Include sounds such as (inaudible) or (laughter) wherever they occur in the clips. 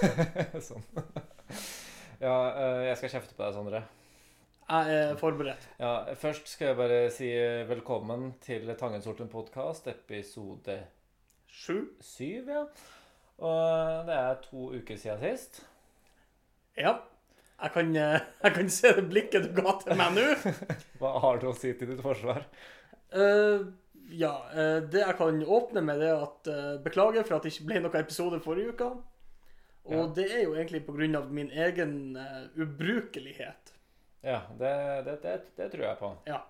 (laughs) sånn. Ja, eh, jeg skal kjefte på deg, Sondre. Jeg er forberedt. Ja, Først skal jeg bare si velkommen til Tangensorten podkast, episode Sju. syv. Ja. Og det er to uker siden sist. Ja. Jeg kan, eh, jeg kan se det blikket du ga til meg nå. (laughs) Hva har du å si til ditt forsvar? Uh, ja, eh, det jeg kan åpne med, det er at uh, beklager for at det ikke ble noen episode forrige uke. Og Ja. det er jo egentlig pga. min egen uh, ubrukelighet. Ja, det, det, det, det tror jeg på. Ja.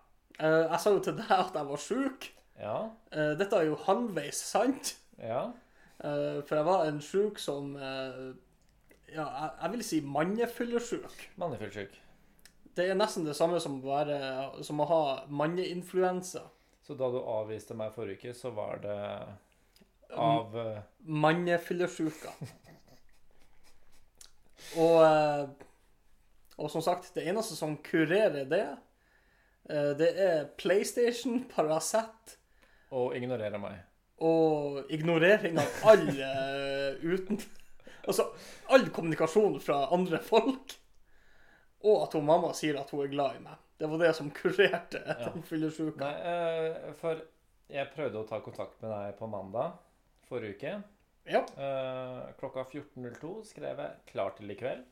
Uh, jeg sa jo til deg at jeg var sjuk. Ja. Uh, dette er jo halvveis sant. Ja. For jeg var en sjuk som Ja, jeg, jeg vil si mannefyllesjuk. Mannefyllesjuk. Det er nesten det samme som å, som å ha manneinfluensa. Så da du avviste meg forrige uke, så var det av Mannefyllesjuka. (laughs) Og, eh, og som sagt, det eneste som kurerer det, eh, det er PlayStation, Paracet Og ignorerer meg. og ignorering av all eh, uten Altså all kommunikasjon fra andre folk. Og at hun mamma sier at hun er glad i meg. Det var det som kurerte den fyllesyka. For jeg prøvde å ta kontakt med deg på mandag forrige uke. Ja. Uh, klokka 14.02 skrev jeg 'klar til i kveld'.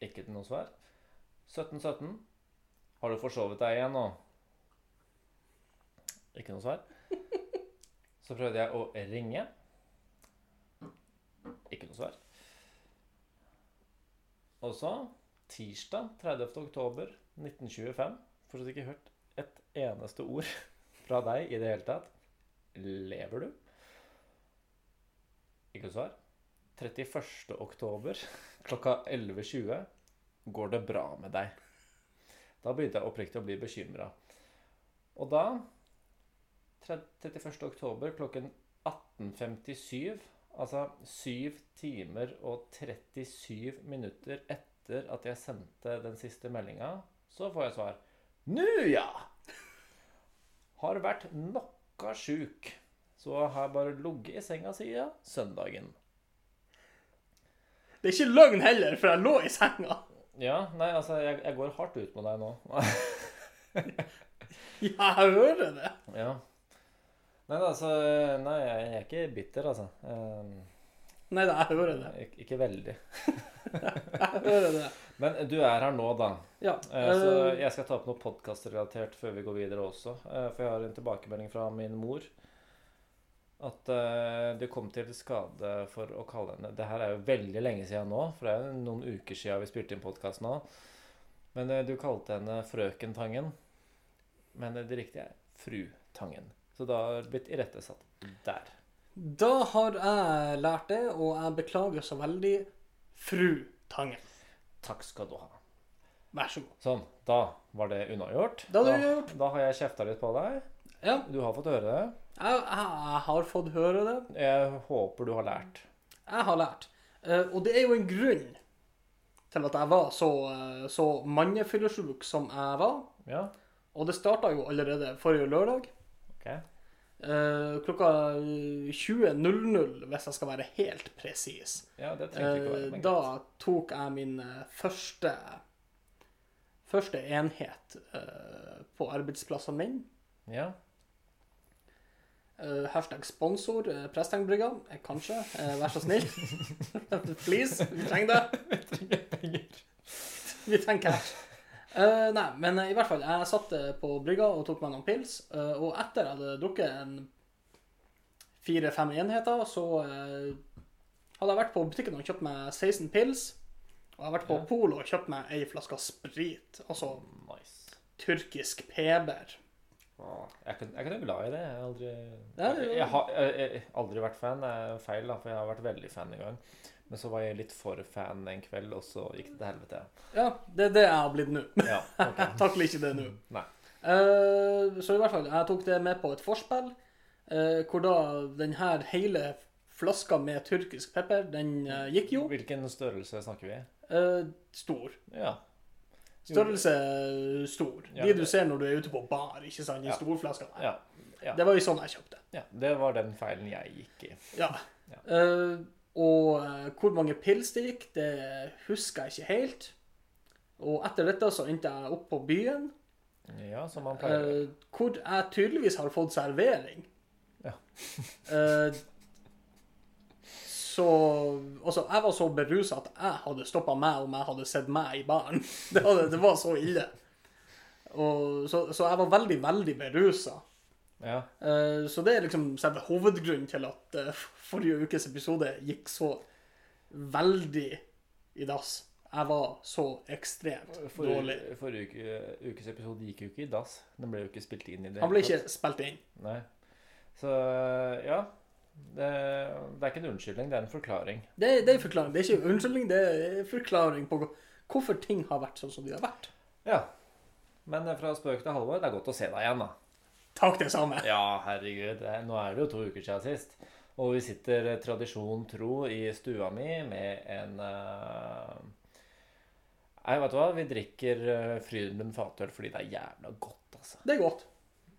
Ikke til noe svar. 17.17. Har du forsovet deg igjen nå? Ikke noe svar. Så prøvde jeg å ringe. Ikke noe svar. Og så, tirsdag 30. oktober 1925 Fortsatt ikke hørt et eneste ord fra deg i det hele tatt. Lever du? Ikke noe svar. 31. oktober (laughs) klokka 11.20 går det bra med deg. Da begynte jeg oppriktig å bli bekymra. Og da, 31. oktober klokken 18.57, altså 7 timer og 37 minutter etter at jeg sendte den siste meldinga, så får jeg svar. Nu ja! Har vært nokka sjuk, så har bare ligget i senga siden søndagen. Det er ikke løgn heller, for jeg lå i senga. Ja, nei, altså, jeg, jeg går hardt ut med deg nå. (laughs) Ja, jeg hører det. ja. Nei, altså, nei, jeg er ikke bitter, altså. Um, Nei da, jeg hører det. ikke, ikke veldig. (laughs) Jeg hører det. Men du er her nå, da. Ja. Uh, Så eh, jeg skal ta opp noe podkastrelatert før vi går videre også. Uh, For jeg har en tilbakemelding fra min mor. At uh, du kom til skade for å kalle henne Det her er jo veldig lenge siden nå, for det er jo noen uker siden vi spilte inn podkast nå. Men uh, du kalte henne Frøken Tangen. Men eh, det riktige er Fru Tangen. Så da har det blitt irettesatt der. Da har jeg lært det, og jeg beklager så veldig, fru Tangen. Takk skal du ha. Vær så god. Sånn. Da var det unnagjort. Da da, da har jeg kjefta litt på deg. Ja, Du har fått høre det. Jeg, jeg, har fått høre det. Jeg håper du har lært. Jeg har lært. Eh, og det er jo en grunn til at jeg var så, eh, så mannefyllesjuk som jeg var. Ja, Og det starta jo allerede forrige lørdag. ok. Eh, klokka 20.00, hvis jeg skal være helt presis. Ja, det trengte ikke å være Eh, da tok jeg min første første enhet eh, på arbeidsplassen min. Ja. Eh, hashtag sponsor uh, Prestengbrygga. Eh, kanskje. Uh, vær så snill. (laughs) Please. Vi trenger det. (laughs) Vi trenger penger. (laughs) Vi cash. Uh, nei, men eh, i hvert fall. Jeg satt eh, på brygga og tok meg noen pils. eh, og etter jeg hadde drukket en fire-fem enheter, så eh, hadde jeg vært på butikken og kjøpt meg 16 pils. Og jeg har vært på Ja. Polo og kjøpt meg ei flaske sprit. Altså Nice. tyrkisk peber. Jeg er ikke- jeg er noe glad i det. Jeg har aldri, er jo- jeg har jeg, jeg, aldri vært fan. Det er feil, da, for jeg har vært veldig fan en gang. Men så var jeg litt for fan en kveld, og så gikk det til helvete. Ja, det er det jeg har blitt nå. Ja, okay. (laughs) Jeg takler ikke det nå. (laughs) Eh, så i hvert fall, jeg tok det med på et forspill, uh, hvor da den her hele flaska med tyrkisk pepper, den uh, gikk jo. Hvilken størrelse snakker vi? Eh, stor. Ja. Størrelse stor. Ja, De du ser når du er ute på bar, ikke sant? De Ja. storflaskene. Ja. ja. Det var jo sånn jeg kjøpte. ja. Det var den feilen jeg gikk i. Ja. Ja. Uh, Og eh, hvor mange pils det gikk, det husker jeg ikke helt. Og etter dette så endte jeg opp på byen, Ja, som man pleier. Uh, hvor jeg tydeligvis har fått servering. Ja. Så Altså, jeg var så berusa at jeg hadde stoppa meg om jeg hadde sett meg i baren. (laughs) Det, hadde, det var så ille. Og, så, så jeg var veldig, veldig berusa. Ja. Uh, så det er liksom selve hovedgrunnen til at uh, forrige ukes episode gikk så veldig i dass. Jeg var så ekstremt dårlig. Forrige, forrige uke, ukes episode gikk jo ikke i dass. Den ble jo ikke spilt inn i det. Han ble ikke spilt inn. Nei. Så ja. Det, det er ikke en unnskyldning, det er en forklaring. Det, det er en forklaring. Det er ikke en unnskyldning, det er en forklaring på hvorfor ting har vært sånn som de har vært. Ja. Men fra spøk til Halvor, det er godt å se deg igjen, da. Takk, det samme. Ja, herregud. Nå er det jo to uker siden sist. Og vi sitter eh, tradisjon tro i stua mi med en eh, Nei, vet du hva? Vi drikker Frydenlund fatøl fordi det er jævla godt, altså. Det er godt.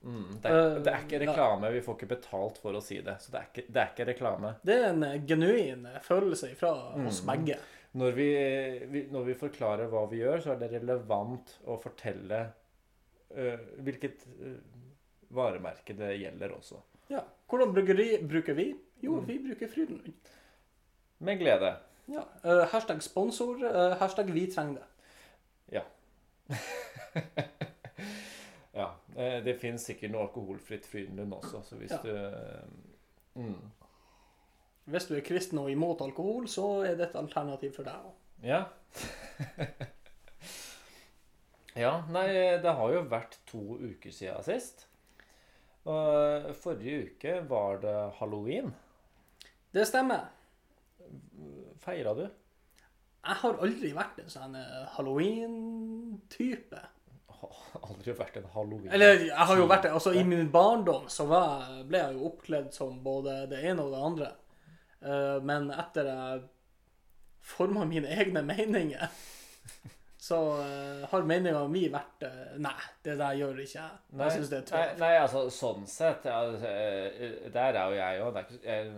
Mm, det, er, Eh, det er ikke reklame. Vi får ikke betalt for å si det. Så det er ikke, det er ikke reklame. Det er en eh, genuin eh, følelse fra oss Mm. begge. Når vi, vi, når vi forklarer hva vi gjør, så er det relevant å fortelle uh, hvilket uh, varemerke det gjelder også. Ja. Hvordan bryggeri bruker vi? Jo, Mm. vi bruker Frydenlund. Med glede. Ja. Uh, hashtag sponsor. hashtag vi trenger det. Ja. (laughs) eh, Det fins sikkert noe alkoholfritt Frydenlund også, så hvis Ja. du eh, mm. Hvis du er kristen og imot alkohol, så er det et alternativ for deg òg. Ja. (laughs) ja, nei, det har jo vært to uker siden sist. Og forrige uke var det halloween. Det stemmer. Feira du? Jeg har aldri vært en sånn eh, halloween-type. (laughs) Aldri vært en halloween. Eller jeg har jo vært det. Altså, I min barndom så var, ble jeg jo oppkledd som både det ene og det andre. Uh, men etter jeg forma mine egne meninger, (laughs) så uh, har meninga mi vært uh, Nei, det der gjør ikke jeg. Jeg syns det er nei, tøft. nei, altså sånn sett ja, Der er jo jeg òg. Jeg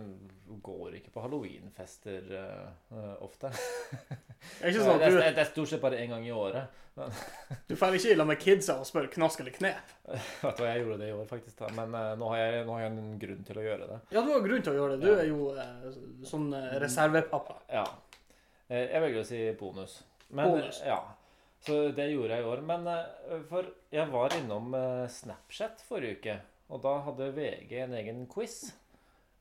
går ikke på halloweenfester uh, ofte. (laughs) Det er ikke sånn at du... det er stort sett bare én gang i året. (laughs) du, du drar ikke i lag med kidsa og spør knask eller knep. (laughs) Vet du hva, Jeg gjorde det i år, faktisk. da. Men uh, nå, har jeg, nå har jeg en grunn til å gjøre det. Ja, du har grunn til å gjøre det. Du er jo uh, sånn reservepappa. Ja. Jeg velger å si bonus. Men, Bonus. Ja. Så det gjorde jeg i år. Men for jeg var innom Snapchat forrige uke, og da hadde VG en egen quiz.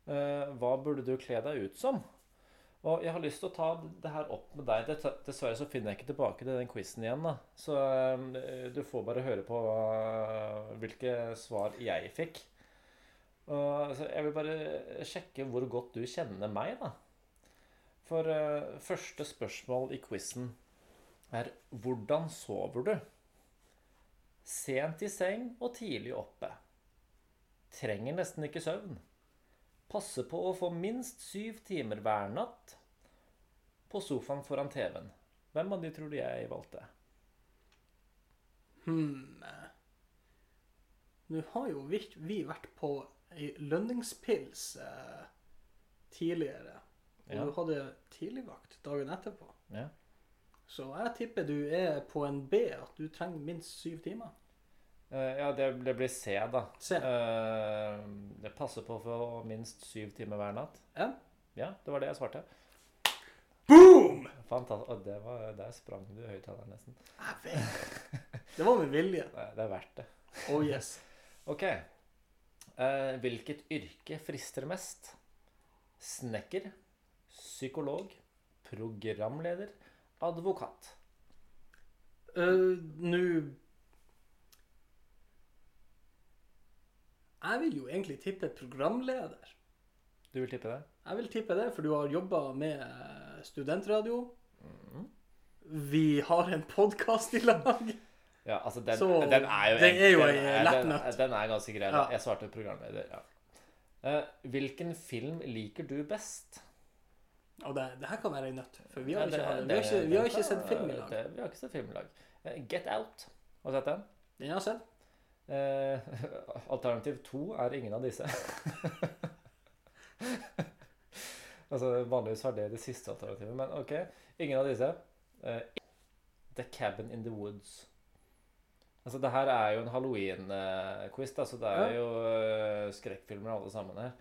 Eh, Hva burde du kle deg ut som? Og jeg har lyst til å ta det her opp med deg. Dessverre så finner jeg ikke tilbake til den quizen igjen. da. Så eh, du får bare høre på eh, hvilke svar jeg fikk. Og, så jeg vil bare sjekke hvor godt du kjenner meg, da. For første spørsmål i quizen er hvordan sover du? Sent i seng og tidlig oppe. Trenger nesten ikke søvn. Passer på å få minst syv timer hver natt. På sofaen foran TV-en. Hvem av de tror du jeg valgte? Hm Nå har jo vi, vi vært på ei lønningspils eh, tidligere. Og Ja. du hadde tidligvakt dagen etterpå. Ja. Så jeg tipper du er på en B, at du trenger minst syv timer. Eh, ja, det, det blir C, da. C. Uh, det passer på få minst syv timer hver natt. Ja. Ja, det var det jeg svarte. Boom! Fantastisk. Og det var, der sprang du høyttaleren nesten. Jeg vet. Det var med vilje. (laughs) Det, det er verdt det. Oh yes. (laughs) Ok. Uh, hvilket yrke frister mest? Snekker, psykolog, programleder, advokat. Uh, Nå Jeg vil jo egentlig tippe programleder. Du vil tippe det? Jeg vil tippe det, for du har jobba med eh, studentradio. Mm. Vi har en podkast i lag. (laughs) Ja, altså den, Så den er jo den er jo den en lett nøtt. Den er ganske grei. Ja. Jeg svarte programleder, ja. Uh, hvilken film liker du best? Og det, det her kan være en nøtt, for vi har Ja, ikke, det- vi har ikke, vi har ikke sett film i lag. det- Vi har ikke sett film i lag. Get Out. Har du sett den? Den har jeg sett. Eh, (laughs) alternativ to er ingen av disse. (laughs) Altså, Vanligvis var det det siste alternativet, men OK. Ingen av disse. Eh, The Cabin in the Woods. Altså, det her er jo en halloween-quiz, så det er jo uh, skrekkfilmer alle sammen her.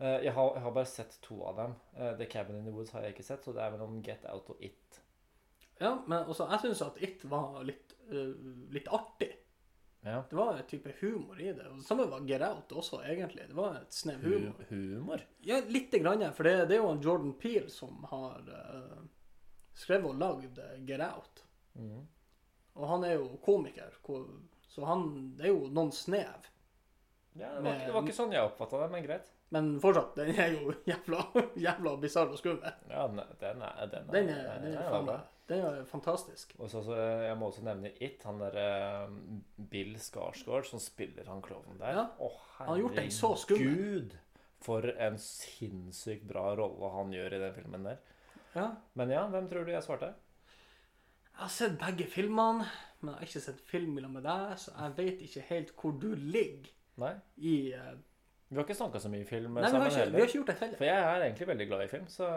Uh, jeg, har, jeg har bare sett to av dem. Uh, The Cabin in the Woods har jeg ikke sett, så det er mellom Get Out og It. Ja, men også, jeg syns at It var litt, litt artig. Ja. Det var en type humor i det. Og det samme var Get Out også, egentlig. Det var et snev humor. Hu humor? Ja, lite grann, for det, det er jo en Jordan Peele som har uh, skrevet og lagd eh, Get Out. Mhm. Og han er jo komiker, så han Det er jo noen snev. Ja, det var, ikke, det var ikke sånn jeg oppfatta det, men greit. Men fortsatt, den er jo (laughs) jævla, jævla bisarr og skummel. Ja, den, den er Den er, Den er, den er, ja, faen bra. Meg er er fantastisk. Og så, så, jeg må også nevne It. Han derre Bill Skarsgård som spiller han klovnen der. Ja, Å, han har gjort deg så skummel. Gud, for en sinnssykt bra rolle han gjør i den filmen der. Ja. Men ja, hvem tror du jeg svarte? Jeg har sett begge filmene, men jeg har ikke sett film sammen med deg, så jeg vet ikke helt hvor du ligger Nei? i uh, Vi har ikke snakka så mye film Nei, vi har, heller. ikke, vi har ikke gjort det heller. For jeg er egentlig veldig glad i film, så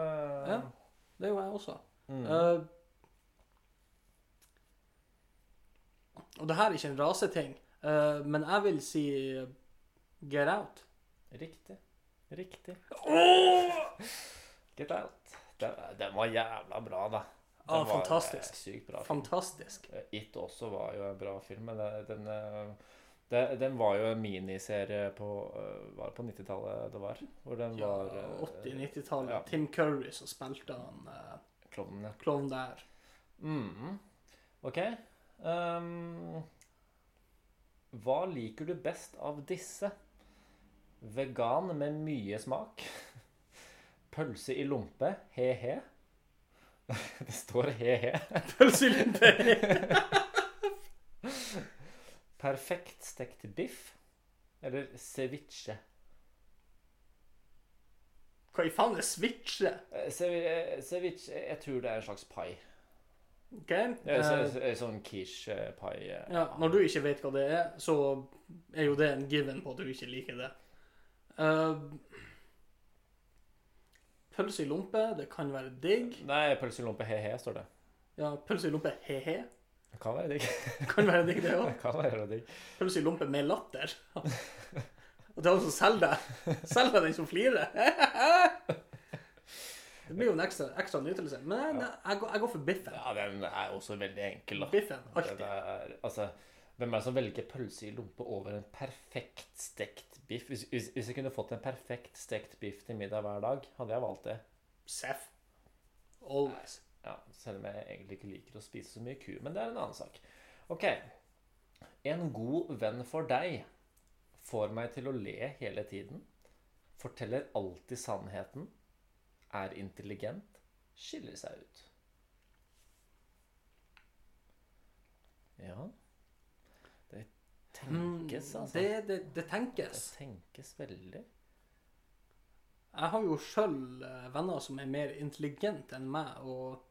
Ja. Det er jo jeg også. Mm. Eh, og det her er ikke en raseting, uh, men jeg vil si Get Out. Riktig. Riktig. Get Out. Den, var jævla bra, da. Den Ah, var, fantastisk. eh, Sykt bra. Fantastisk. Film. It også var jo en bra film, men den, den, eh, den var jo en miniserie på, eh, var det på 90-tallet det var. Hvor den Ja, var eh, 80-90-tallet. ja. Tim Curry som spilte han Klovnen, ja. klovn der. Mm. OK. Ehm, hva liker du best av disse? Vegan med mye smak. (laughs) Pølse i lompe. He-he. (laughs) Det står he-he. (laughs) Pølse i lumpe Perfekt stekt biff. Eller ceviche. Hva i faen er switche? Eh, eh, Ceviche Jeg tror det er en slags pai. OK? Ja, så, Eh, så, sånn quiche-pai. eh, ja, når du ikke vet hva det er, så er jo det en given på at du ikke liker det. Eh, pølse i lompe, det kan være digg. Nei, pølse i lompe he-he, står det. Ja, pølse i lompe he-he. Det kan være digg. (laughs) det Kan være digg, det òg. Pølse i lompe med latter. (laughs) Og det er altså selg deg. Selg deg den som flirer. (laughs) Det blir jo en ekstra, ekstra nytelse. Men jeg, jeg, går, jeg går for biffen. Ja, den er også veldig enkel, da. Biffen, alltid. er, altså, hvem er det som velger pølse i lompe over en perfekt stekt biff? Hvis, hvis, hvis jeg kunne fått en perfekt stekt biff til middag hver dag, hadde jeg valgt det. Seff. Always. Ja, Selv om jeg egentlig ikke liker å spise så mye ku. Men det er en annen sak. Ok. En god venn for deg får meg til å le hele tiden. Forteller alltid sannheten. Er intelligent. Skiller seg ut. Ja Det tenkes, altså. Det, Det, det, det Det tenkes. tenkes veldig. Jeg har jo sjøl venner som er mer intelligente enn meg, og,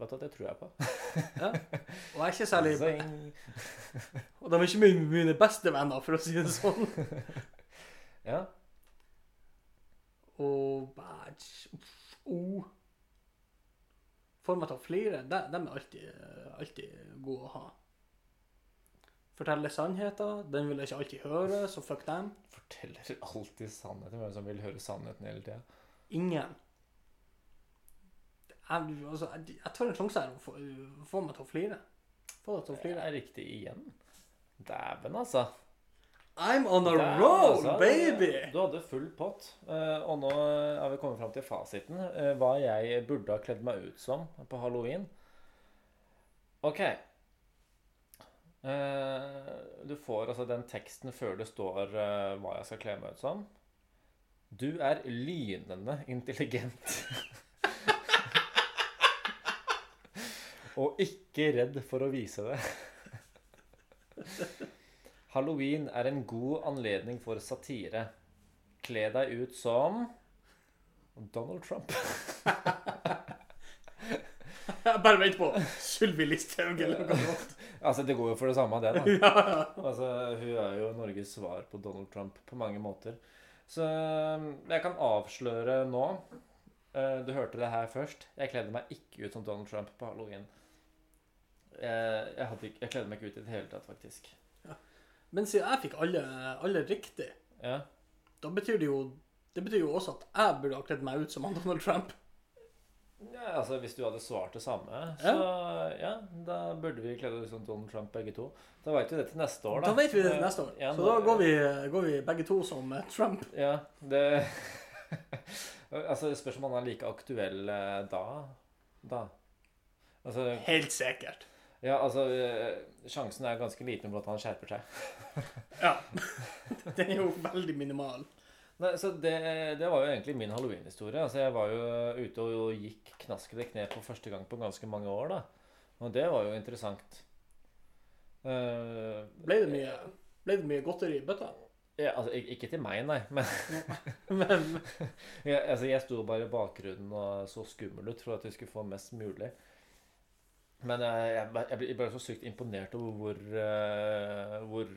Vet du, Det tror jeg på. (laughs) ja. og jeg er ikke særlig Zing. (laughs) Og de er ikke mine beste venner, for å si det sånn. (laughs) Ja. Og. Får meg til å flire. De, de er alltid, alltid gode å ha. Forteller sannheter. Den vil jeg ikke alltid høre, så fuck dem. Forteller alltid sannheten. Hvem som vil høre sannheten hele tida? Ingen. Jeg, altså, jeg, jeg tar en sjanse her og får, få meg til å flire. Få deg til å Det er riktig igjen. Dæven, altså. I'm on a Dæven, roll, altså. baby! Du hadde full pott. Eh, og nå har vi kommet fram til fasiten. eh, hva jeg burde ha kledd meg ut som på halloween. OK. Eh, du får altså den teksten før det står hva jeg skal kle meg ut som. Du er lynende intelligent. (laughs) Og ikke redd for å vise det. (laughs) Halloween er en god anledning for satire. Kle deg ut som Donald Trump. (laughs) Bare vent på Sylvi Listhaug eller noe sånt. Altså, det går jo for det samme, det, da. (laughs) Ja. Altså, hun er jo Norges svar på Donald Trump på mange måter. Så jeg kan avsløre nå eh, du hørte det her først. Jeg kledde meg ikke ut som Donald Trump på halloween. Jeg, jeg, ikke, jeg kledde meg ikke ut i det hele tatt, faktisk. Men siden jeg fikk alle, alle riktig, Ja. da betyr det jo Det betyr jo også at jeg burde ha kledd meg ut som han (laughs) Donald Trump. ja, altså Hvis du hadde svart det samme, så ja, da burde vi kledd oss som Donald Trump begge to. Da veit vi det til neste år, da. Da vet vi det til neste år. Ja, Så da går vi, går vi begge to som eh, Trump. Ja, det (laughs) Altså, det spørs om han er like aktuell eh, da. Da. Altså, Helt sikkert. Ja, altså eh, Sjansen er ganske liten for at han skjerper seg. (laughs) Ja. Den er jo veldig minimal. Nei, så det, det var jo egentlig min halloween-historie. Altså, jeg var jo ute og gikk knaskede kne for første gang på ganske mange år, da. Og det var jo interessant. Uh, Ble det mye, ble det mye godteri i bøtta? Ja, altså, ikke til meg, nei. Men (laughs) Men (laughs) jeg, altså, jeg sto bare i bakgrunnen og så skummel ut for at jeg skulle få mest mulig. Men eh, jeg, jeg, ble- så sykt imponert over hvor, eh, hvor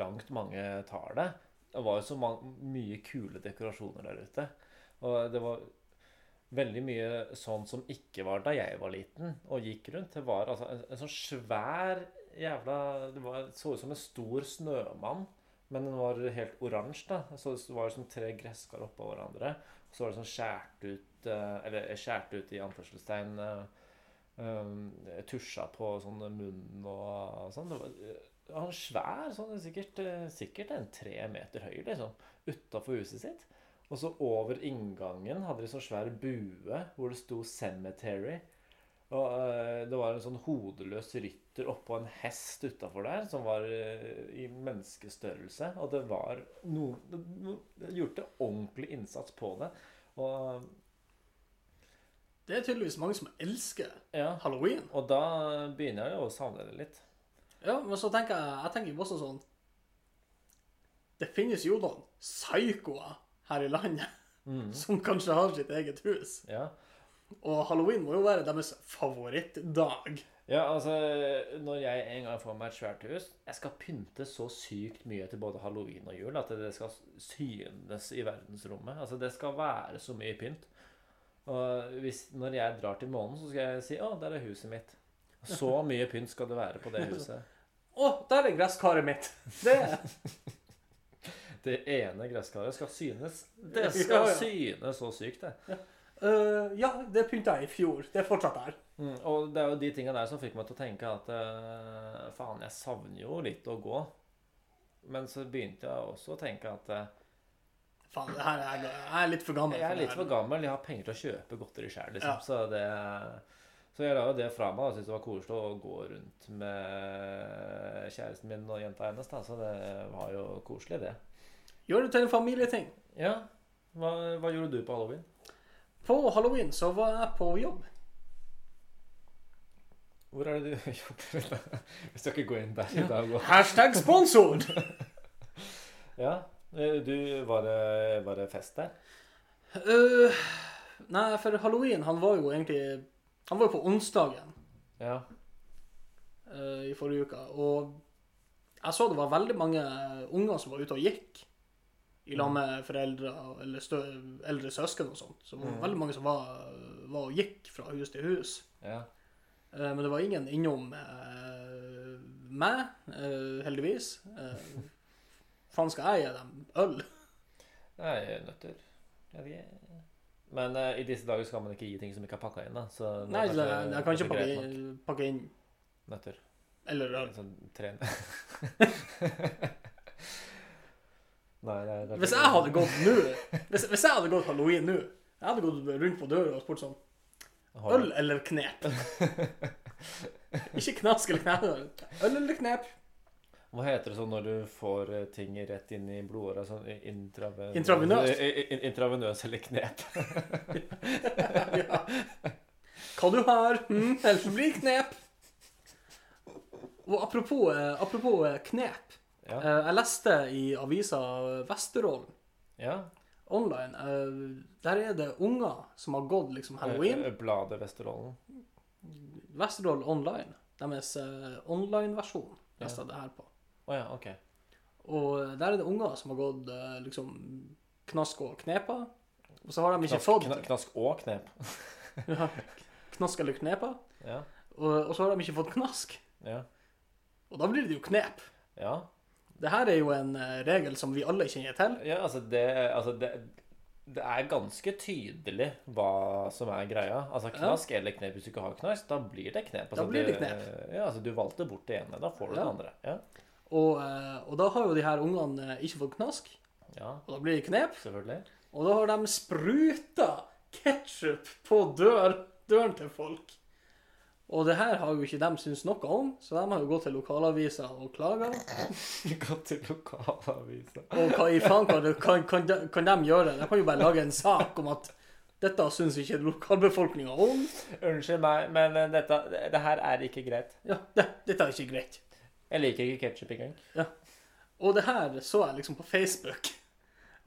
langt mange tar det. Det var jo så mange, mye kule dekorasjoner der ute. Og det var veldig mye sånn som ikke var da jeg var liten og gikk rundt. Det var altså en, en sånn svær jævla Det var, så ut som en stor snømann. Men den var helt oransje. da Så det var som tre gresskar oppå hverandre. Så var det sånn skjært ut eh, Eller skjært ut i anførselstegn Tusja på sånn munn og sånn. Eh, han var svær. sånn Sikkert, eh, sikkert en tre meter høy, liksom. Utafor huset sitt. Og så over inngangen hadde de sånn svær bue hvor det sto 'Cemetery'. Og eh, det var en sånn hodeløs rytter oppå en hest utafor der som var i menneskestørrelse. Og det var noen Det gjorde ordentlig innsats på det. Og det er tydeligvis mange som elsker ja. halloween. Og da begynner jeg jo å savne det litt. Ja, men så tenker jeg, jeg tenker jo også sånn Det finnes jo noen psykoer her i landet (laughs) som kanskje har sitt eget hus. Ja. Og halloween må jo være deres favorittdag. Ja, altså Når jeg en gang får meg et svært hus Jeg skal pynte så sykt mye til både halloween og jul at det skal synes i verdensrommet. Altså Det skal være så mye pynt. Og hvis, når jeg drar til månen, så skal jeg si 'Å, der er huset mitt'. Så mye pynt skal det være på det huset. (laughs) Å, der er gresskaret mitt! Det (laughs) Det ene gresskaret skal synes. Det skal ja. synes så sykt, det. øh, Ja, det pynta jeg i fjor. Det er fortsatt der. Mm, og det er jo de tinga der som fikk meg til å tenke at uh, faen, jeg savner jo litt å gå. Men så begynte jeg også å tenke at eh, Faen, det her er, jeg er litt for gammel. jeg er litt for gammel, jeg har penger til å kjøpe godteri sjøl, liksom. Ja. Så, det, så jeg la jo det fra meg og syntes det var koselig å gå rundt med kjæresten min og jenta hennes. Da. Så det var jo koselig, det. Gjør det til en familieting. Ja. Hva, hva gjorde du på halloween? På halloween så var jeg på jobb. Hvor er det du jobber? Vi skal ikke gå inn der i og- Hashtag sponsor! (laughs) Ja. Eh, Du, var det, var det fest der? Uh, nei, for halloween, han var jo egentlig Han var jo på onsdagen Ja. uh, i forrige uke. Og jeg så det var veldig mange unger som var ute og gikk. I lag med foreldre eller stø, eldre søsken og sånt. Så det var Mm. veldig mange som var, var og gikk fra hus til hus. ja. Men det var ingen innom meg, heldigvis. Faen skal jeg gi dem øl? Nei, nøtter. Jeg vet ikke. Men uh, i disse dager skal man ikke gi ting som ikke er pakka inn, da. Så Nei, kanskje- jeg, jeg kan ikke pakke inn, pakke inn Nøtter. eller øl. Sånn tre (laughs) Nei, det er Hvis jeg hadde gått (laughs) nå hvis, hvis jeg hadde gått halloween nå Jeg hadde gått rundt på døra og spurt sånn Øl eller knep? (laughs) Ikke knask eller knep. Øl eller knep? Hva heter det sånn når du får eh, ting rett inn i blodåra? Sånn intraven... Intravenøst. I- i- Intravenøs eller knep. (laughs) ja. Hva du har? Hm? Ellers blir knep. Og apropos, eh, apropos eh, knep. Ja. Eh, Jeg leste i avisa Vesterålen ja. online. eh, Der er det unger som har gått liksom halloween. Eh, eh, Bladet Vesterålen. Vesterålen online. Deres eh, online-versjon leste jeg det her på. Å ja, OK. Og der er det unger som har gått eh, liksom knask og knepa. Og så har de ikke Knask, fått kna- knask og knep. (laughs) ja, knask eller knepa. Ja. Og, og så har de ikke fått knask. Ja. Og da blir det jo knep. ja. Det her er jo en eh, regel som vi alle kjenner til. Ja, altså det, altså det Det er ganske tydelig hva som er greia. Altså Knask eller knep hvis du ikke har knask, da blir det knep. Altså, Da blir det knep. Ja, altså Du valgte bort det ene, da får du Ja. det andre. Ja. Og, eh, og da har jo de her ungene eh, ikke fått knask, ja, og da blir det knep. selvfølgelig. Og da har de spruta ketsjup på dør, døren til folk. Og det her har jo ikke de syntes noe om, så de har jo gått til lokalavisa og klaga. (laughs) Gått til lokalavisa. Og hva i faen kan, kan, kan, de, kan de gjøre? De kan jo bare lage en sak om at dette syns ikke lokalbefolkninga om. Unnskyld meg, men eh, dette, det her er ikke greit. Ja, det, dette er ikke greit. Jeg liker ikke ketsjup engang. Og det her så jeg liksom på Facebook.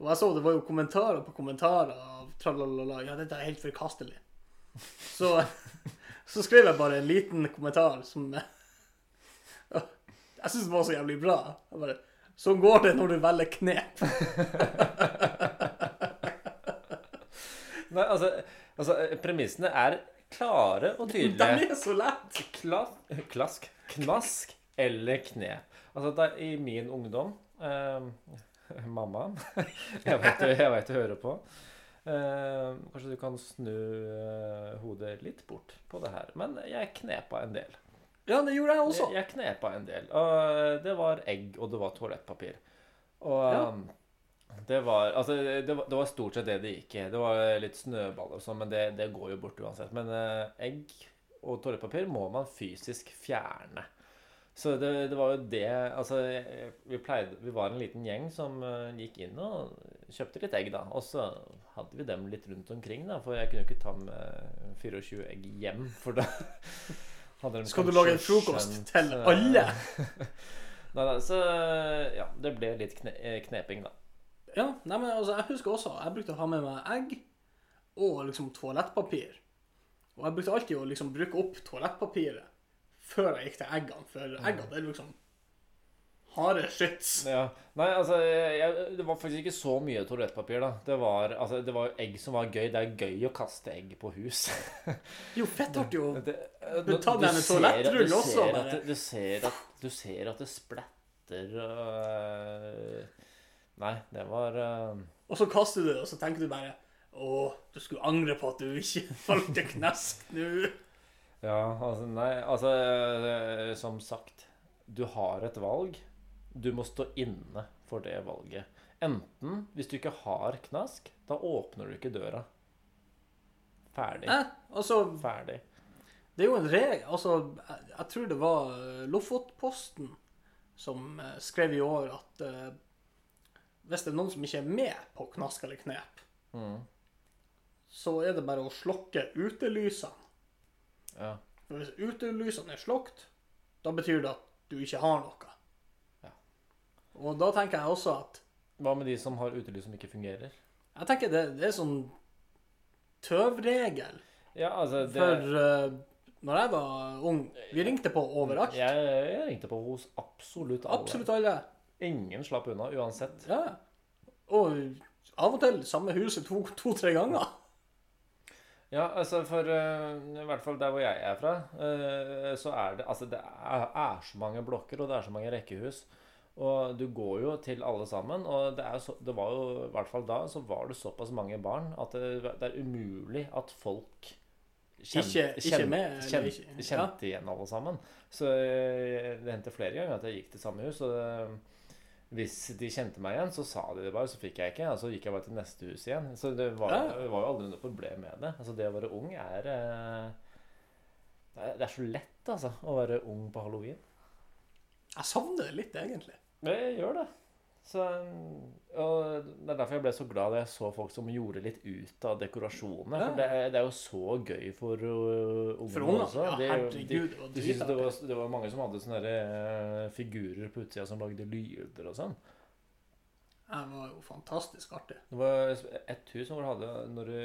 Og jeg så det var jo kommentarer på kommentarer av tralalala. Ja, dette er helt forkastelig. Så, så skrev jeg bare en liten kommentar som Jeg syns det var så jævlig bra. Jeg bare Sånn går det når du velger knep. Nei, altså, altså Premissene er klare og De tydelige. er så lett. Klas, klask, knask eller knep. Altså, da, i min ungdom eh, (laughs) Mamma (laughs) Jeg vet du, jeg vet du hører på. Eh, kanskje du kan snu eh, hodet litt bort på det her. Men jeg knepa en del. Ja, det gjorde jeg også. Jeg, jeg knepa en del. Og det var egg, og det var toalettpapir. Og Ja. um, det var Altså, det var, det var stort sett det det gikk i. Det var litt snøball og sånn, men det, det går jo bort uansett. Men eh, egg og toalettpapir må man fysisk fjerne. Så det, det var jo det Altså, vi pleide Vi var en liten gjeng som uh, gikk inn og kjøpte litt egg, da. Og så hadde vi dem litt rundt omkring, da. For jeg kunne jo ikke ta med 24 egg hjem, for da (laughs) hadde de Skal du lage en frokost skjønt, til eh, alle? (laughs) Nei, nei, så ja, det ble litt kne eh, kneping, da. Ja, nei, men altså, jeg husker også Jeg brukte å ha med meg egg og liksom toalettpapir. Og jeg brukte alltid å liksom bruke opp toalettpapiret før jeg gikk til eggene, for eggene det er liksom harde skyts. Ja. Nei, altså, jeg, det var faktisk ikke så mye toalettpapir, da. Det var, altså, det var egg som var gøy. Det er gøy å kaste egg på hus. (laughs) Jo, fett artig å ta ser- toalettrull også, ser at Du ser at, du ser at det splatter øh, Nei, det var øh, Og så kaster du det, og så tenker du bare Å, du skulle angre på at du ikke (laughs) valgte knesk nå. Ja, altså Nei, altså øh, Som sagt, du har et valg. Du må stå inne for det valget. Enten, hvis du ikke har knask, da åpner du ikke døra. Ferdig. Eh, altså, Ferdig. det er jo en regel Altså, jeg, jeg tror det var eh, Lofotposten som eh, skrev i år at uh, hvis det er noen som ikke er med på knask eller knep, Mm. så er det bare å slokke utelysene. Ja. Hvis utelysene er slukket, da betyr det at du ikke har noe. Ja. Og da tenker jeg også at Hva med de som har utelys som ikke fungerer? Jeg tenker det, det er sånn tøvregel. Ja, altså det, For uh, når jeg var ung, vi ringte på overalt. Jeg, jeg ringte på hos absolutt alle. Absolutt alle. Ingen slapp unna uansett. Ja. Og av og til samme huset to-tre to, tre ganger. Ja, altså for uh, I hvert fall der hvor jeg er fra, uh, så er det Altså det er, er så mange blokker, og det er så mange rekkehus. Og du går jo til alle sammen. Og det, er så, det var jo, i hvert fall da, så var det såpass mange barn at det, det er umulig at folk Ikke- ikke med, eller kjente, kjent, ja. igjen alle sammen. Så uh, det hendte flere ganger at jeg gikk til samme hus. Og øh, hvis de kjente meg igjen, så sa de det bare, så fikk jeg ikke. Og så gikk jeg bare til neste hus igjen. Så det var, det var jo aldri noe problem med det. Altså Det å være ung er eh, Det er, er så lett, altså, å være ung på halloween. Jeg savner det litt, egentlig. Jeg gjør det. Så, og Det er derfor jeg ble så glad da jeg så folk som gjorde litt ut av dekorasjonene. Ja. For det, er- det er jo så gøy for uh, ungene også. Ja, De- herregud, det var de, de syntes det, var, det var mange som hadde sånne der, uh, figurer på utsida som lagde lyder og sånn. Det var jo fantastisk artig. Det var et hus hvor du hadde Når du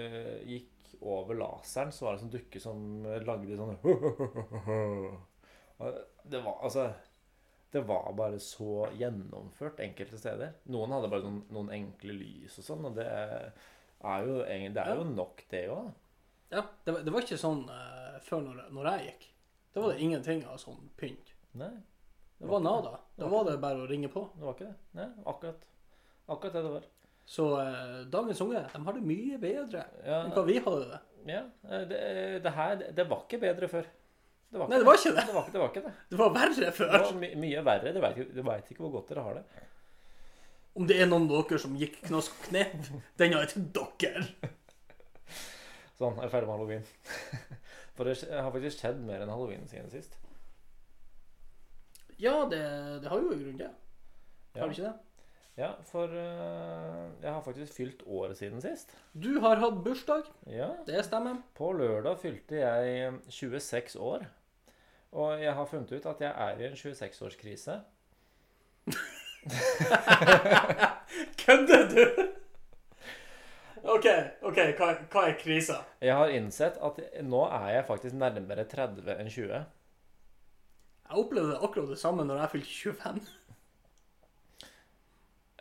gikk over laseren, så var det en sånn dukke som lagde sånn (laughs) Det var altså Det var bare så gjennomført enkelte steder. Noen hadde bare noen, noen enkle lys og sånn, og det er jo, det er jo nok, det òg. Ja, det, var- det var ikke sånn uh, før når, når jeg gikk. Da var det ingenting av sånn pynt. Nei, Det var nada. Da var det bare å ringe på. det var ikke det. Nei, akkurat. Akkurat det det var. Så uh, dagens unge de har det mye bedre Ja, enn hva vi hadde det. ja det, det her det, det var ikke bedre før. Det var Nei, det var ikke det. Det var, det var ikke det. Det var verre Det var my mye verre. Du veit ikke, ikke hvor godt dere har det. Om det er noen av dere som gikk knask og knep, den er til dere. (laughs) Sånn, jeg er ferdig med halloween. (laughs) For det har faktisk skjedd mer enn halloween siden sist. Ja, det, det har jo i grunnen det. Ja, Har det ikke det? ja for uh, jeg har faktisk fylt året siden sist. Du har hatt bursdag. Ja, Det stemmer. På lørdag fylte jeg 26 år. Og jeg har funnet ut at jeg er i en 26-årskrise. (laughs) Kødder du? OK, ok, hva, hva er krisa? Jeg har innsett at nå er jeg faktisk nærmere 30 enn 20. Jeg opplevde akkurat det samme når jeg fylte 25.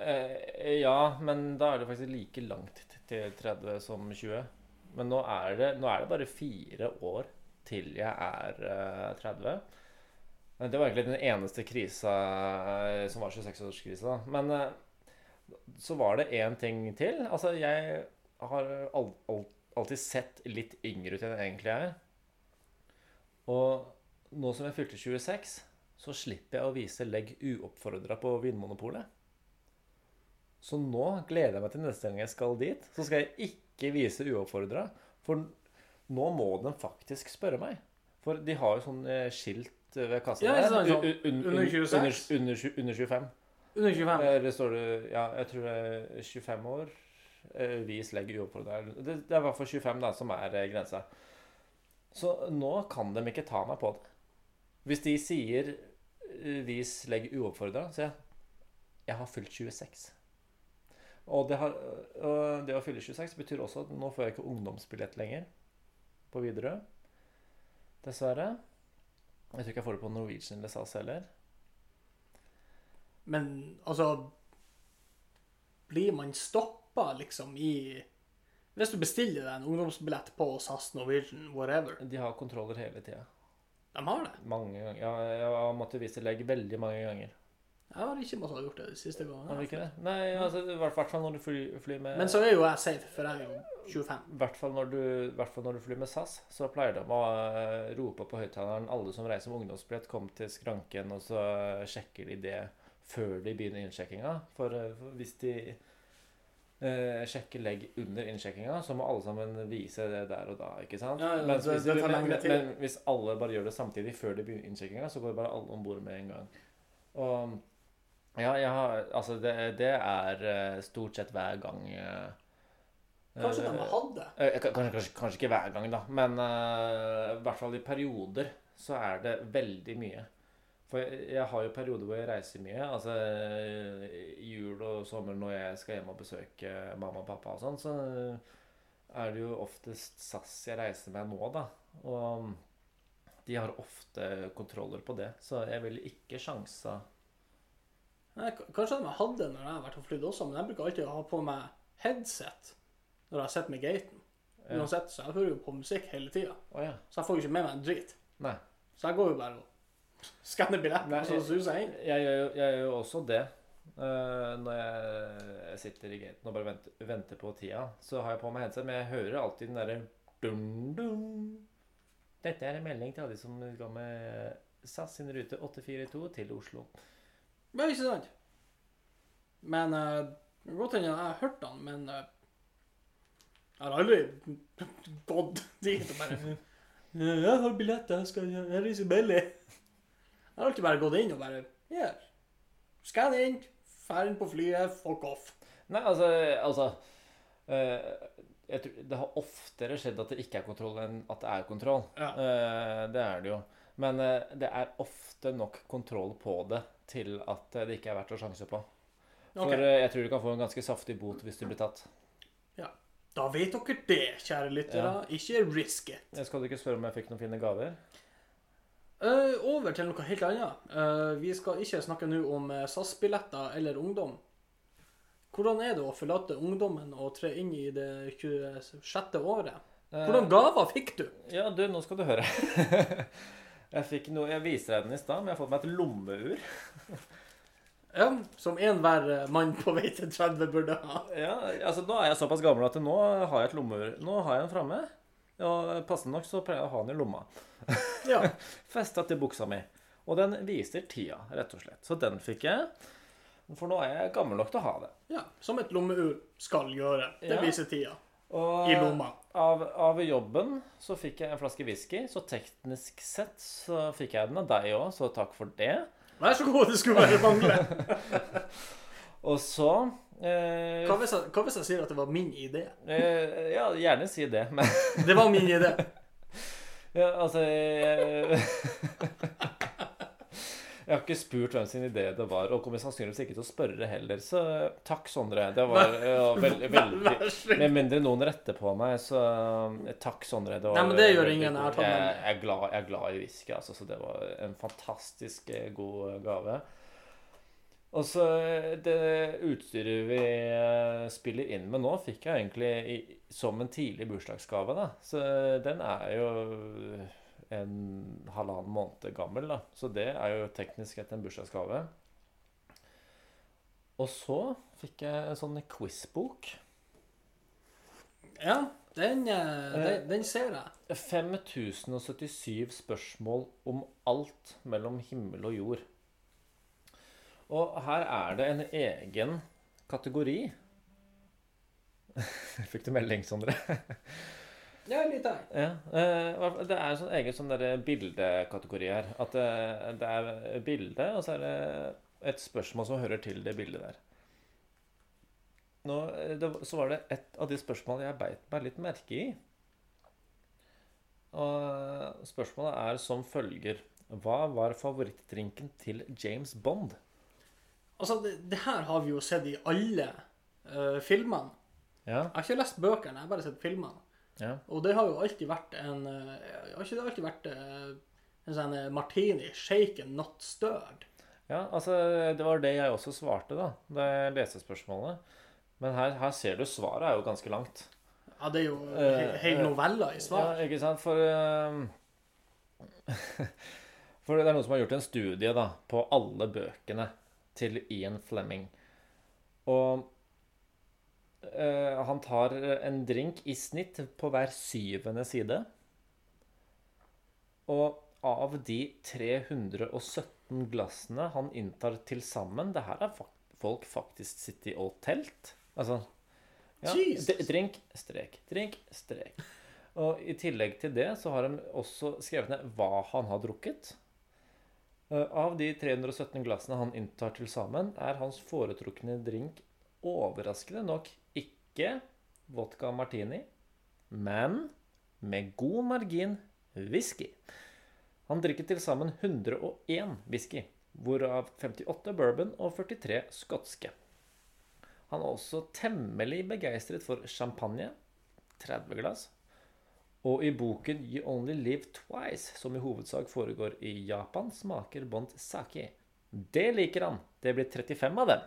Eh, ja, men da er det faktisk like langt til 30 som 20. Men nå er det, nå er det bare fire år til jeg er eh, 30. Det var egentlig den eneste krisa eh, som var 26-årskrisa. Men eh, så var det én ting til. Altså, jeg har al al alltid sett litt yngre ut enn jeg egentlig er. Og nå som jeg fylte 26, så slipper jeg å vise legg uoppfordra på Vinmonopolet. Så nå gleder jeg meg til neste gang jeg skal dit. Så skal jeg ikke vise uoppfordra. For nå må de faktisk spørre meg. For de har jo sånn eh, skilt ved kassa Ja, der. sånn, sånn, Un- un- under 26? Under, under, under 25. Under 25. Eh, Det står det Ja, jeg tror det er 25 år. eh, Vis legg uoppfordret. Det, det er i hvert fall 25 da, som er eh, grensa. Så nå kan de ikke ta meg på det. Hvis de sier eh, 'vis legg uoppfordra', så jeg jeg har fylt 26. Og det, har, og det å fylle 26 betyr også at nå får jeg ikke ungdomsbillett lenger på Widerøe. Dessverre. Jeg tror ikke jeg får det på Norwegian eller SAS heller. Men altså Blir man stoppa liksom i Hvis du bestiller deg en ungdomsbillett på SAS, Norwegian, whatever De har kontroller hele tida. De har det. Mange ganger. Ja, jeg har måttet vise legg veldig mange ganger. Jeg har ikke måttet ha gjort det de siste Har du gangene. ikke det? Nei, altså, i hvert fall når du flyr, flyr med Men så er jo jeg safe, for jeg er jo 25. I hvert fall når du, hvert fall når du flyr med SAS, så pleier de å eh, rope på høyttaleren alle som reiser med ungdomsbillett, kom til skranken, og så sjekker de det før de begynner innsjekkinga. For, eh, for hvis de eh, sjekker legg under innsjekkinga, så må alle sammen vise det der og da, ikke sant? Ja, ja, Mens det- hvis, det tar men, lengre men, tid. men hvis alle bare gjør det samtidig før de begynner innsjekkinga, så går bare alle om bord med en gang. Og ja, jeg har, altså det, det er eh, stort sett hver gang eh, Kanskje de hadde. Eh, k- Kanskje, kanskje, kanskje ikke hver gang, da, men eh, i hvert fall i perioder så er det veldig mye. For jeg, jeg har jo perioder hvor jeg reiser mye. Altså eh, i jul og sommer når jeg skal hjem og besøke mamma og pappa og sånn, så er det jo oftest SAS jeg reiser med nå, da. Og de har ofte kontroller på det, så jeg ville ikke sjansa K- kanskje de hadde når jeg har vært og flydd også, men jeg bruker alltid å ha på meg headset når jeg sitter med gaten. Ja. Uansett, så jeg hører jo på musikk hele tida. Oh, ja. Så jeg får jo ikke med meg en drit. Nei. Så jeg går jo bare og skanner billetten, og så suser jeg inn. Jeg jeg gjør jo også det. Uh, når jeg sitter i gaten og bare venter, venter på tida, så har jeg på meg headset, men jeg hører alltid den derre dum, dum. Dette er en melding til alle som går med SAS sin rute 842 til Oslo. Ja, ikke sant? Men uh, godt hende jeg har hørt den, men uh, jeg har aldri (laughs) gått dit og bare (laughs) Jeg har billetter, jeg skal jeg reiser billig. Jeg har alltid bare gått inn og bare yeah. Skann inn, ferd inn på flyet, fuck off. Nei, altså, altså uh, jeg tror, Det har oftere skjedd at det ikke er kontroll, enn at det er kontroll. Ja. Uh, det er det jo. Men uh, det er ofte nok kontroll på det til at eh, det ikke er verdt å sjanse på. For Ok, eh, jeg tror du kan få en ganske saftig bot hvis du blir tatt. Ja. Da vet dere det, kjære lyttere. Ikke risk it. Jeg skal du ikke spørre om jeg fikk noen fine gaver? Uh, over til noe helt annet. Uh, vi skal ikke snakke nå om SAS-billetter eller ungdom. Hvordan er det å forlate ungdommen og tre inn i det 26. året? Hvordan gaver fikk du? Ja, du, nå skal du høre. (laughs) jeg fikk noe, jeg viste deg den i stad, men jeg har fått meg et lommeur. (laughs) Ja, Som enhver eh, mann på vei til 30 burde ha. Ja, altså Nå er jeg såpass gammel at nå har jeg et lommeur. Nå har jeg den framme. Og passende nok så pleier jeg å ha den i lomma. (laughs) Ja. Festa til buksa mi. Og den viser tida, rett og slett. Så den fikk jeg. For nå er jeg gammel nok til å ha det. ja. Som et lommeur skal gjøre. Det Ja. viser tida. Og I lomma. Av, av jobben så fikk jeg en flaske whisky, så teknisk sett så fikk jeg den av deg òg, så takk for det. Vær så god, det skulle være mangle. (laughs) Og så eh, Hva hvis, jeg, hva hvis jeg sier at det var min idé? eh, Ja, gjerne si det, men Det var min idé. (laughs) ja, altså jeg, (laughs) jeg har ikke spurt hvem sin idé det var, og kommer sannsynligvis ikke til å spørre heller. Så takk, Sondre. Det var ja, veldig, veldig. Med mindre noen retter på meg, så eh, takk, Sondre. Det var Nei, men det gjør ingen. Tatt Jeg, jeg, er glad, jeg er glad i whisky, altså, så det var en fantastisk eh, god gave. Og så eh, Det utstyret vi eh, spiller inn med nå, fikk jeg egentlig i, som en tidlig bursdagsgave. da. Så eh, den er jo halvannen måned gammel, da. Så det er jo teknisk sett en bursdagsgave. Og så fikk jeg en sånn quizbok. Ja, den, eh, den, den ser jeg. 5077 spørsmål om alt mellom himmel og jord. Og her er det en egen kategori. (laughs) Fikk du melding, Sondre? Ja, litt av Ja. eh, Det er en sånn egen sånn bildekategori her. At det, det er bilde, og så er det et spørsmål som hører til det bildet der. Nå, eh, det, så var det et av de spørsmålene jeg beit meg litt merke i. Og spørsmålet er som følger Hva var favorittdrinken til James Bond? Altså, det, det her har vi jo sett i alle uh, filmene. Ja, Jeg har ikke lest bøkene, jeg har bare sett filmene. Ja. Og det har jo alltid vært en eh, Har ikke det alltid vært eh, en sånn eh, martini, shaken, not stirred? ja altså, det var det jeg også svarte da da jeg leste spørsmålet. Men her, her ser du svaret er jo ganske langt. Ja, det er jo he hele noveller i svar. Ja, ikke sant? For uh, (laughs) For det er noen som har gjort en studie da, på alle bøkene til Ian Fleming. Og eh, han tar en drink i snitt på hver syvende side. Og av de 317 glassene han inntar til sammen Det her har folk faktisk sittet og telt. Altså ja, Drink, strek, drink, strek. Og i tillegg til det så har de også skrevet ned hva han har drukket. Eh, Av de 317 glassene han inntar til sammen, er hans foretrukne drink overraskende nok ikke vodka martini, men med god margin whisky. Han drikker til sammen 101 whisky, hvorav 58 bourbon og 43 skotske. Han er også temmelig begeistret for champagne, 30 glass, og i boken You Only Live Twice, som i hovedsak foregår i Japan, smaker Bond sake. Det liker han. Det blir 35 av dem.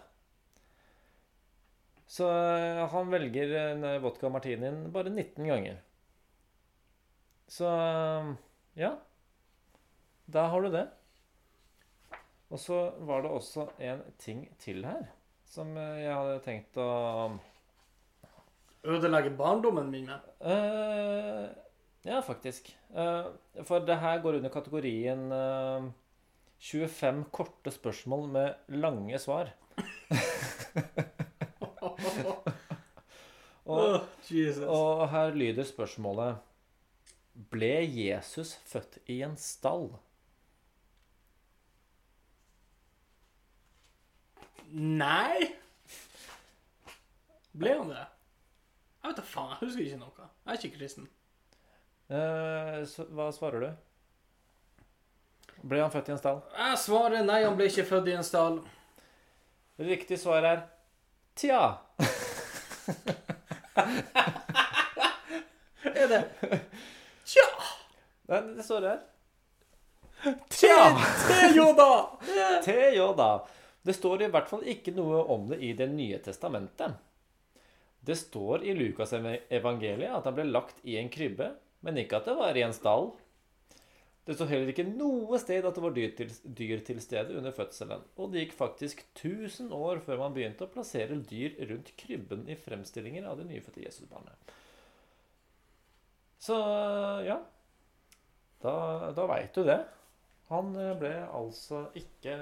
Så eh, han velger vodka martinien bare 19 ganger. Så eh, ja. Da har du det. Og så var det også en ting til her som eh, jeg hadde tenkt å Ødelegge barndommen min med. Uh, ja, faktisk. Uh, for det her går under kategorien uh, 25 korte spørsmål med lange svar. (laughs) Og, (laughs) og her lyder spørsmålet Ble Jesus født i en stall? Nei! Ble han det? Jeg vet da faen, jeg husker ikke noe. Jeg er ikke kristen. Eh, så, hva svarer du? Ble han født i en stall? Jeg svarer nei, han ble ikke født i en stall. Riktig svar er tja. (laughs) Er det Tja! Nei, det står her. Tja! Te-Joda. T-Joda. Det står i hvert fall ikke noe om det i Det nye testamentet. Det står i Lukas evangeliet at han ble lagt i en krybbe, men ikke at det var i en stall. Det står heller ikke noe sted at det var dyr til, dyr til stede under fødselen. Og det gikk faktisk 1000 år før man begynte å plassere dyr rundt krybben i fremstillinger av det nyfødte Jesusbarnet. Så ja. Da, da veit du det. Han ble altså ikke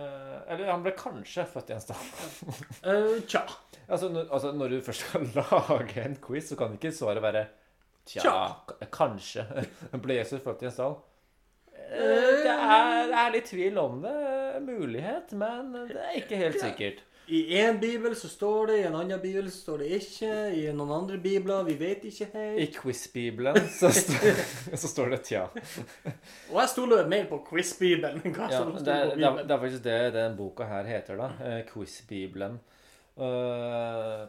Eller han ble kanskje født i en stall. (laughs) Uh, tja. Altså når, altså når, du først skal (laughs) lage en quiz, så kan ikke svaret være Tja, Tja. kanskje. (laughs) Ble Jesus født i en stall? Det er, det er, litt tvil om det. Mulighet, men det er ikke helt sikkert. I én bibel så står det, i en annen bibel så står det ikke. I noen andre bibler vi vet ikke helt. I quiz-bibelen så, (laughs) så, står det tja. Og jeg stoler mer på quiz-bibelen enn hva ja, som står på bibelen. Det, det, er faktisk det den boka her heter, da. Eh, quiz-bibelen. Uh,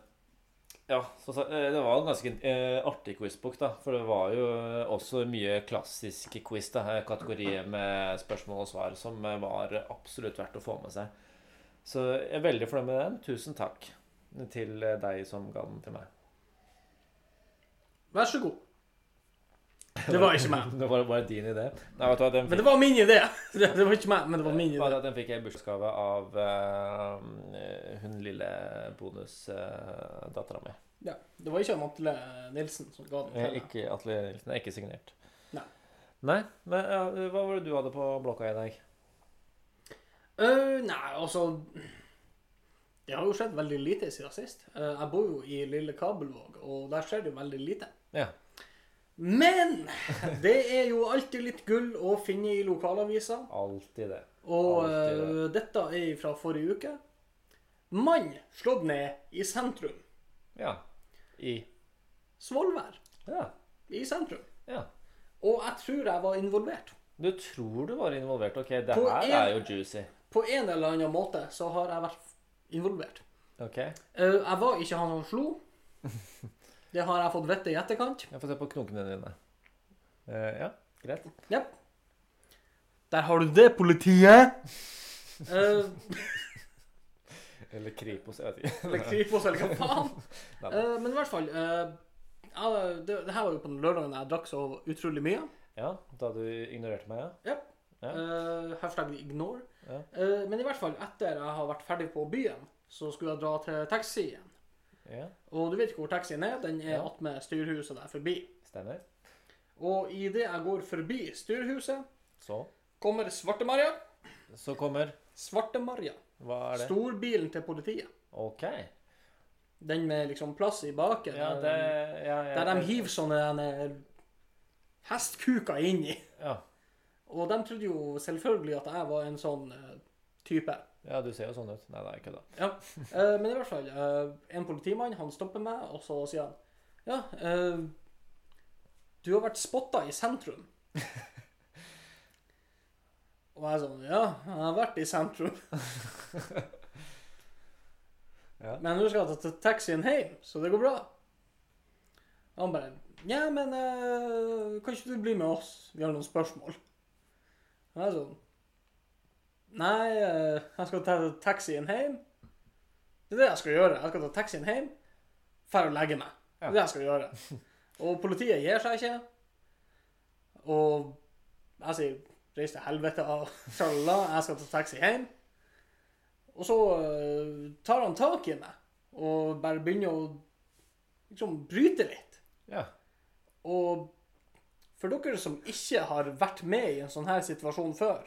ja, så, eh, det var en ganske uh, artig quizbok, da. For det var jo også mye klassisk quiz, da. Kategorier med spørsmål og svar som var absolutt verdt å få med seg. Så jeg er veldig fornøyd med den. Tusen takk til deg som ga den til meg. Vær så god. Det var ikke meg. (laughs) det var bare din idé. Nei, vet du, fikk... Men det var min idé! (laughs) Det var ikke meg, men det var min idé. Den fikk jeg i bursdagsgave av uh, hun lille bonusdattera uh, mi. Ja. Det var ikke Atle Nilsen som ga den til Ikke Atle Nilsen. Det er ikke signert. Nei. Nei, men ja, Hva var det du hadde på blokka i dag? Uh, nei, altså Det har jo skjedd veldig lite siden sist. Uh, jeg bor jo i lille Kabelvåg, og der skjer det jo veldig lite. Ja. Men det er jo alltid litt gull å finne i lokalavisa. Alltid det. Og alltid det. Uh, dette er fra forrige uke. Mann slått ned i sentrum. Ja. I Svolvær. Ja. I sentrum. Ja. Og jeg tror jeg var involvert. Du tror du var involvert? Ok, det på her en, er jo juicy. På en eller annen måte så har jeg vært involvert. Ok. Uh, jeg var ikke han som slo. (laughs) Det har jeg fått vite i etterkant. Jeg får se på knokene dine. Uh, ja, greit. Ja. Der har du det, politiet! Uh, (laughs) eller Kripos, jeg vet ikke. eller Kripos, eller hva faen. (laughs) men i hvert fall ja, det, det, her var jo på den lørdagen jeg drakk så utrolig mye. Ja, da du ignorerte meg, ja. ja. Uh, hashtag ignore. Ja. Uh, men i hvert fall etter jeg har vært ferdig på byen, så skulle jeg dra til taxien. Ja. Og du vet ikke hvor taxien er? Den er ja. attmed styrhuset der forbi. Stemmer. Og idet jeg går forbi styrhuset, så kommer Svarte-Maria. Så kommer Svarte-Maria. Hva er det? Storbilen til politiet. Ok. Den med liksom plass i baken. Ja, det, ja, ja, der de hiver sånne hestkuker inni. Ja. Og de trodde jo selvfølgelig at jeg var en sånn uh, type. Ja, du ser jo sånn ut. Nei, nei, kødda. Ja. Uh, men i hvert fall, uh, en politimann han stopper meg, og så sier han Ja, du har vært spotta i sentrum. (laughs) og jeg sånn Ja, jeg har vært i sentrum. (laughs) ja. Men nå skal jeg ta taxien hjem, så det går bra. Og han bare ja, men uh, kan ikke du bli med oss? Vi har noen spørsmål. Og jeg er sånn Nei, uh, jeg skal ta taxien hjem. Det er det jeg skal gjøre. Jeg skal ta taxien hjem, dra og legge meg. Det er det jeg skal gjøre. (laughs) Og politiet gir seg ikke. Og jeg sier 'reis til helvete', og jeg skal ta taxi hjem. Og så uh, tar han tak i meg og bare begynner å liksom bryte litt. Ja. Og for dere som ikke har vært med i en sånn her situasjon før,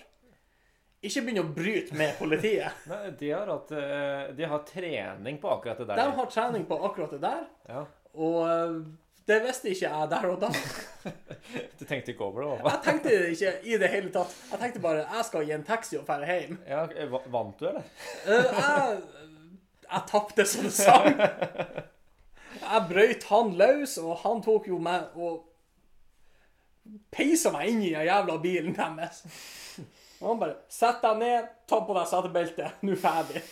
ikke begynn å bryte med politiet. (laughs) Nei, de har, hatt, eh, de har trening på akkurat det der. De har trening på akkurat det der. Ja. Og eh, det visste ikke jeg der og da. (laughs) du tenkte ikke over det? Hva? Jeg tenkte ikke i det hele tatt. Jeg tenkte bare jeg skal gi en taxi og dra hjem. Ja, vant du, eller? Uh, jeg jeg tapte som sang. Jeg brøyt han løs, og han tok jo meg og peisa meg inn i den jævla bilen deres. Og han bare 'Sett deg ned, ta på deg setebeltet, nå ferdig'.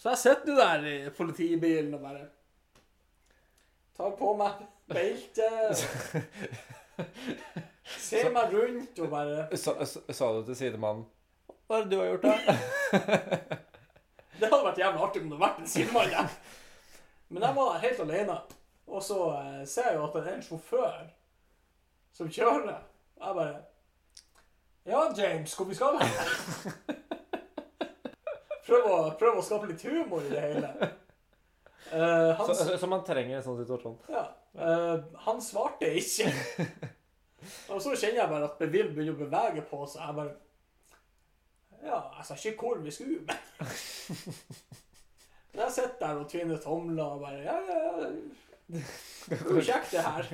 Så jeg sitter der i politibilen og bare tar på meg beltet. (laughs) Ser meg rundt og bare Sa, sa du til sidemannen Hva er det du har gjort, da? (laughs) Det hadde vært jævlig artig om det hadde vært en sidemann der. Men jeg var der helt alene. Og så eh, ser jeg jo at det er en sjåfør som kjører. Og jeg bare Ja, James, hvor vi skal vi? Prøv å, prøv å skape litt humor i det hele. Uh, han, Så, så, man trenger en sånn situasjon. ja, Uh, han svarte ikke. Og så kjenner jeg bare at Bevill begynner å bevege på seg. Jeg bare Ja, jeg sa ikke hvor vi skulle, men Jeg sitter der og tvinner tomler og bare Ja, ja, ja. Er jo kjekt, det her.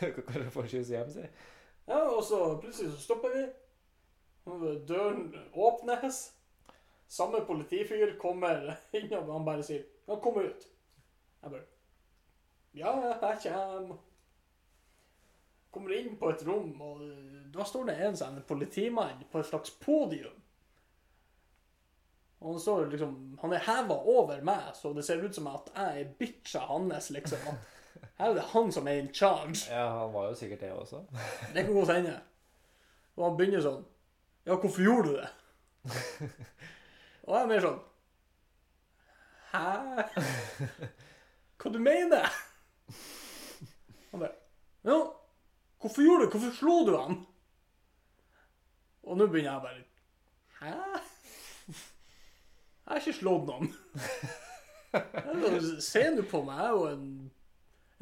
Kanskje får kyss hjem, si. Ja, og så plutselig så stopper vi. Døren åpnes. Samme politifyr kommer (laughs) inn og han bare sier Ja, kom ut. Jeg bare Ja, jeg kommer. Kommer inn på et rom, og da står det en sånn politimann på et slags podium. Og han står liksom Han er heva over meg, så det ser ut som at jeg er bitcha hans, liksom. At her er det han som er in charge. Ja, han var jo sikkert det også. Det kan godt hende. Og han begynner sånn Ja, hvorfor gjorde du det? Og jeg er mer sånn Hæ? Hva du mener? Han bare Ja, hvorfor gjorde du det? Hvorfor slo du han? Og nå begynner jeg bare Hæ? Jeg har ikke slått noen. (laughs) Se nå på meg, jeg er jo en,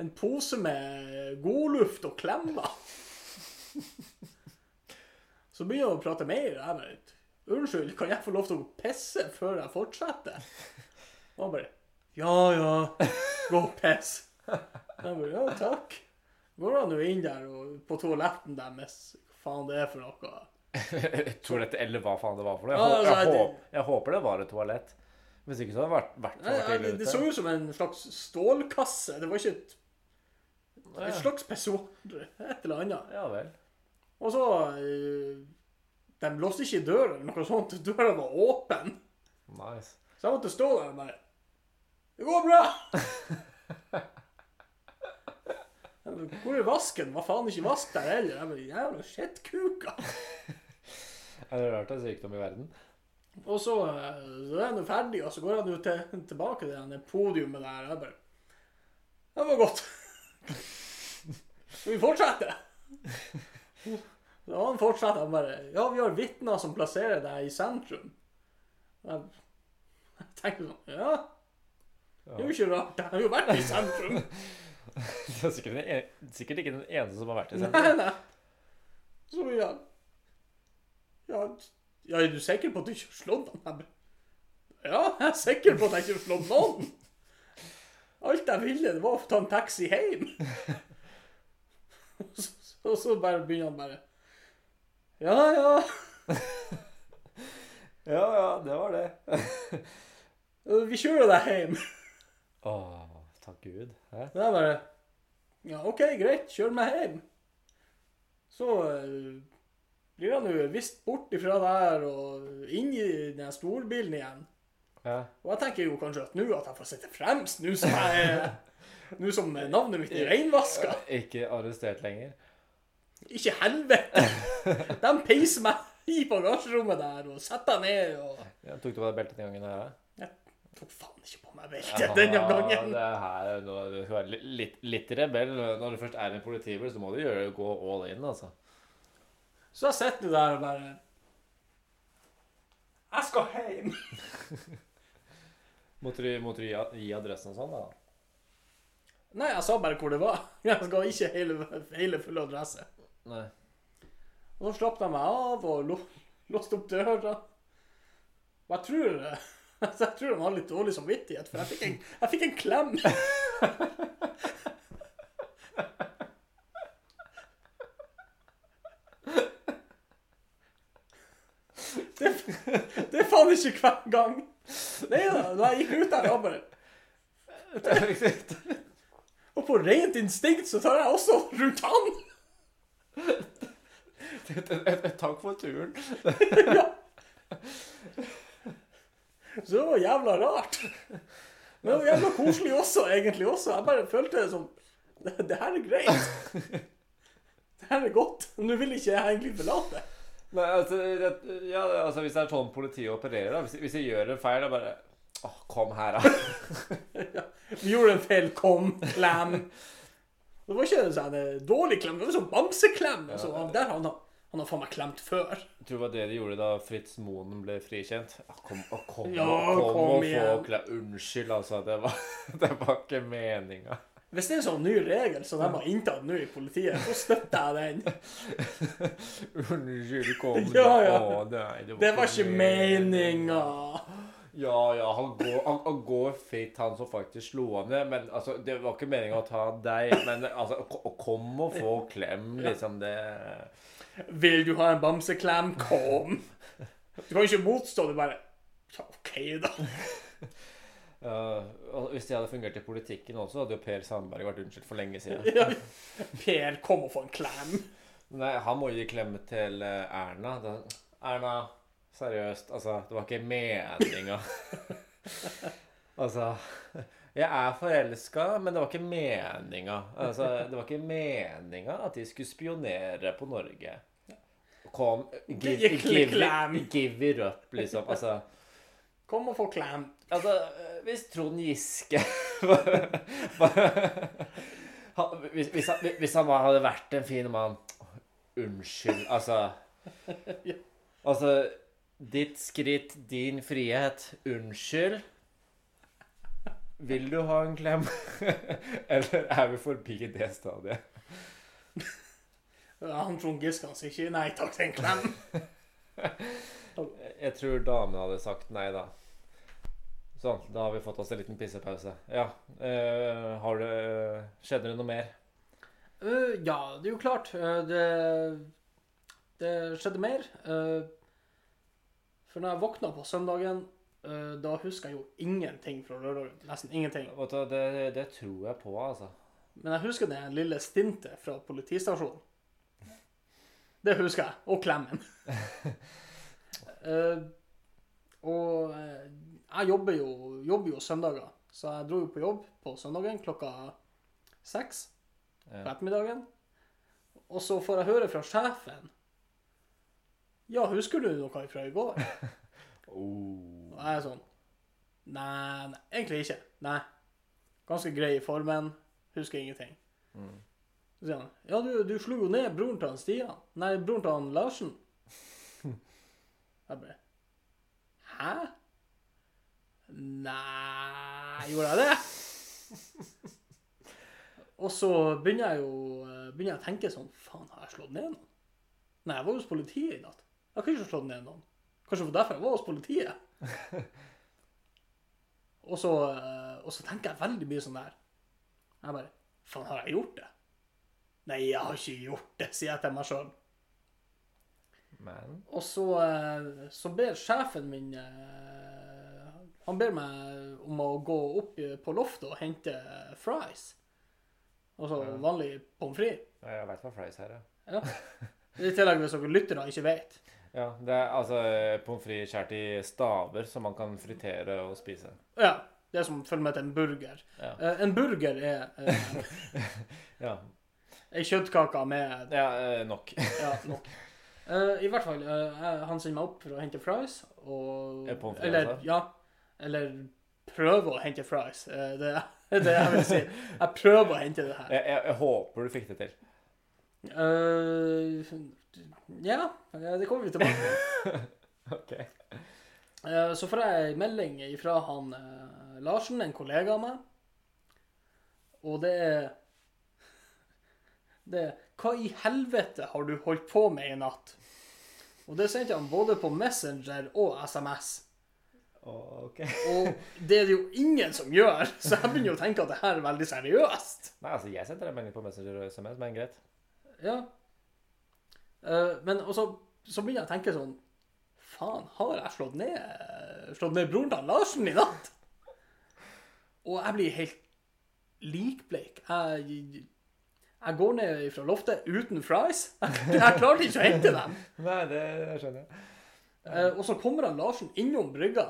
en pose med godluft og klemmer. Så begynner han å prate mer. Jeg bare Unnskyld, kan jeg få lov til å pisse før jeg fortsetter? Og han bare Ja, ja, gå og piss. Jeg bare Ja, takk. Går han jo inn der og på toaletten deres, hva faen det er for noe? Toalett, eller hva faen det var for noe. Jeg, Ja, altså, jeg, det- jeg håper det var et toalett. Hvis ikke så hadde det vært, vært for ille det, det så ut som en slags stålkasse. Det var ikke et, et slags person. Et eller annet. Ja vel. Og så eh, De låste ikke døra eller noe sånt. Døra var åpen. Nice. Så jeg måtte stå der og bare Det går bra! (laughs) Hvor er vasken? Var faen ikke vask der heller. Jeg bare, Jævla skittkuka. Er det rart det er sykdom i verden? Og så, eh, så er han jo ferdig, og så går han jo til, tilbake til det podiumet der. Jeg bare Det var godt. (laughs) Vi fortsette? Så han fortsetter. Han bare Ja, vi har vitner som plasserer deg i sentrum. Jeg jeg tenker sånn Ja, det er jo ikke rart. Jeg har jo vært i sentrum. (laughs) Det er sikkert, en, sikkert ikke den eneste som har vært i sentrum. nei. nei. Så ja. ja Ja, er du sikker på at du ikke har slått ham? Ja, jeg er sikker på at jeg ikke har slått noen. Alt jeg ville, det var å ta en taxi hjem. (laughs) (laughs) Og så, bare begynner han bare Ja, ja. (laughs) Ja, ja, det var det. (laughs) Vi kjører deg hjem. Åh, takk Gud. Hæ? Det er bare Ja, OK, greit, kjør meg hjem. Så eh, blir han jo vist bort ifra der og inn i den storbilen igjen. Ja. Og jeg tenker jo kanskje at nå at jeg får sitte fremst, nå som jeg Nå som navnet mitt er reinvaska. Ikke arrestert lenger. Ikke helvete! (laughs) De peiser meg i bagasjerommet der og setter ned og Ja, tok du på deg beltet den gangen her? Jeg tok faen ikke på meg beltet denne gangen. Det her, er du skal være litt, litt rebell. Når du først er en politibil, så må du gjøre gå all in, altså. Så jeg sitter der og bare Jeg skal hjem. (laughs) Måtte du, måtte du gi, gi adressen og sånn, da? Nei, jeg sa bare hvor det var. (laughs) Jeg skal ikke hele, hele fulle adresse. Nei. Og så slapp de meg av og lå, låste opp døra. Og jeg tror (laughs) jeg tror de har litt dårlig samvittighet, for jeg fikk en, jeg fikk en klem. Det, det er faen ikke hver gang. Nei da, da jeg gikk ut der og bare Og på rent instinkt så tar jeg også rundt han. (laughs) Takk for turen. ja. (laughs) Så det var jævla rart. Men det var jævla koselig også, egentlig også. Jeg bare følte det som Det, det her er greit. Det her er godt. Nå vil ikke jeg egentlig forlate. Nei, altså, det, ja, altså Hvis det er sånn politiet opererer, da Hvis, hvis jeg gjør en feil, da bare Åh, kom her, da. (laughs) Vi gjorde en feil. Kom, klem. Det var ikke en sånn eh, dårlig klem, det var en sånn bamseklem. Ja. Altså, han der han har han har faen meg klemt før. Jeg tror det var det de gjorde da Fritz Moen ble frikjent. Kom, å, kom, Ja, kom, kom og få igjen. Unnskyld, altså. Det var, (laughs) det var ikke meninga. Hvis det er en sånn ny regel som de har inntatt nå i politiet, så støtter jeg den. (laughs) Unnskyld, kom Ja, ja. Å, nei, Det var ikke meninga. Ja, ja, han går, han, han går fritt, han som faktisk slo han ned. Men altså, det var ikke meninga å ta deg. Men altså, komme og få klem, liksom, det Vil du ha en bamseklem? Kom. Du kan ikke motstå. det, bare ja, OK, da. (laughs) Uh, Hvis det hadde fungert i politikken også, hadde jo Per Sandberg vært unnskyldt for lenge siden. Ja. Per, kom og få en klem. Nei, han må gi klem til eh, Erna. Erna, seriøst, altså, det var ikke meninga. (laughs) altså Jeg er forelska, men det var ikke meninga. Altså, det var ikke meninga at de skulle spionere på Norge. Kom, give, give, give it up, liksom. Altså, Kom og få klem. altså hvis Trond Giske (laughs) hvis, hvis, han, hvis han hadde vært en fin mann Unnskyld, altså (laughs) Altså Ditt skritt, din frihet. Unnskyld. Vil du ha en klem? (laughs) Eller er vi forbi det stadiet? (laughs) Han Trond Giske kan ikke nei takk til en klem. (laughs) Jeg tror damen hadde sagt nei, da. Sånn, da har vi fått oss en liten pissepause. Ja. eh, har det Skjedde det noe mer? Uh, ja, det er jo klart. Uh, det, det skjedde mer. Eh, for når jeg våkna på søndagen, eh, da husker jeg jo ingenting fra lørdagen. Nesten ingenting. Du, det, det tror jeg på, altså. Men jeg husker det lille stintet fra politistasjonen. Det husker jeg. Og klemmen. uh, (laughs) og eh, jeg jobber jo, jobber jo søndager, så jeg dro jo på jobb på søndagen klokka seks på ettermiddagen. Og så får jeg høre fra sjefen Ja, husker du noe fra i går? (laughs) Oh. Og jeg er sånn Nei, nei egentlig ikke. Nei. Ganske grei i formen. Husker ingenting. Mm. Så sier han Ja, du, du slo jo ned broren til han Stian. Nei, broren til han Larsen. (laughs) Jeg bare Hæ? Nei Gjorde jeg det? (laughs) Og så begynner jeg jo eh, begynner jeg å tenke sånn Faen, har jeg slått ned noen? Nei, jeg var hos politiet i natt. Jeg har ikke slått ned noen. Kanskje det var derfor jeg var hos politiet. (laughs) og, så, eh, og så tenker jeg veldig mye sånn der. Jeg bare Faen, har jeg gjort det? Nei, jeg har ikke gjort det, sier jeg til meg sjøl. Og så, eh, så ber sjefen min eh, Han ber meg om å gå opp på loftet og hente fries. Altså Ja. vanlig pommes frites. jeg veit hva fries er, ja. Ja. I tillegg hvis dere lyttere ikke vet. Ja, det er altså pommes frites skåret i staver som man kan fritere og spise. Ja. Det som følger med til en burger. Ja. Eh, en burger er eh, (laughs) Ja, ei kjøttkake med ja eh, nok. Ja, nok. Eh, I hvert fall, han sender meg opp for å hente fries, og pommes frites, Eller, altså? ja. Eller prøve å hente fries. det er (laughs) det jeg vil si. Jeg prøver å hente det her. Jeg, jeg, jeg håper du fikk det til. Eh, ja, eh, det kommer vi tilbake til. (laughs) Ok. Uh, så får jeg en melding fra han uh, Larsen, en kollega av meg, og det er (laughs) Det er Hva i helvete har du holdt på med i natt? Og det sendte han både på Messenger og SMS. Ok. Og det er det jo ingen som gjør, så jeg begynner å tenke at det her er veldig seriøst. Nei, altså, jeg sendte deg melding på Messenger og SMS, men greit. Ja. Uh, men også, så, begynner jeg å tenke sånn Faen, har jeg slått ned, slått ned broren til Larsen i natt? Og jeg blir helt likbleik. Jeg, jeg går ned fra loftet uten fries. Jeg klarte ikke å hente dem. (laughs) Nei, det skjønner jeg. Uh, og så kommer han Larsen innom brygga,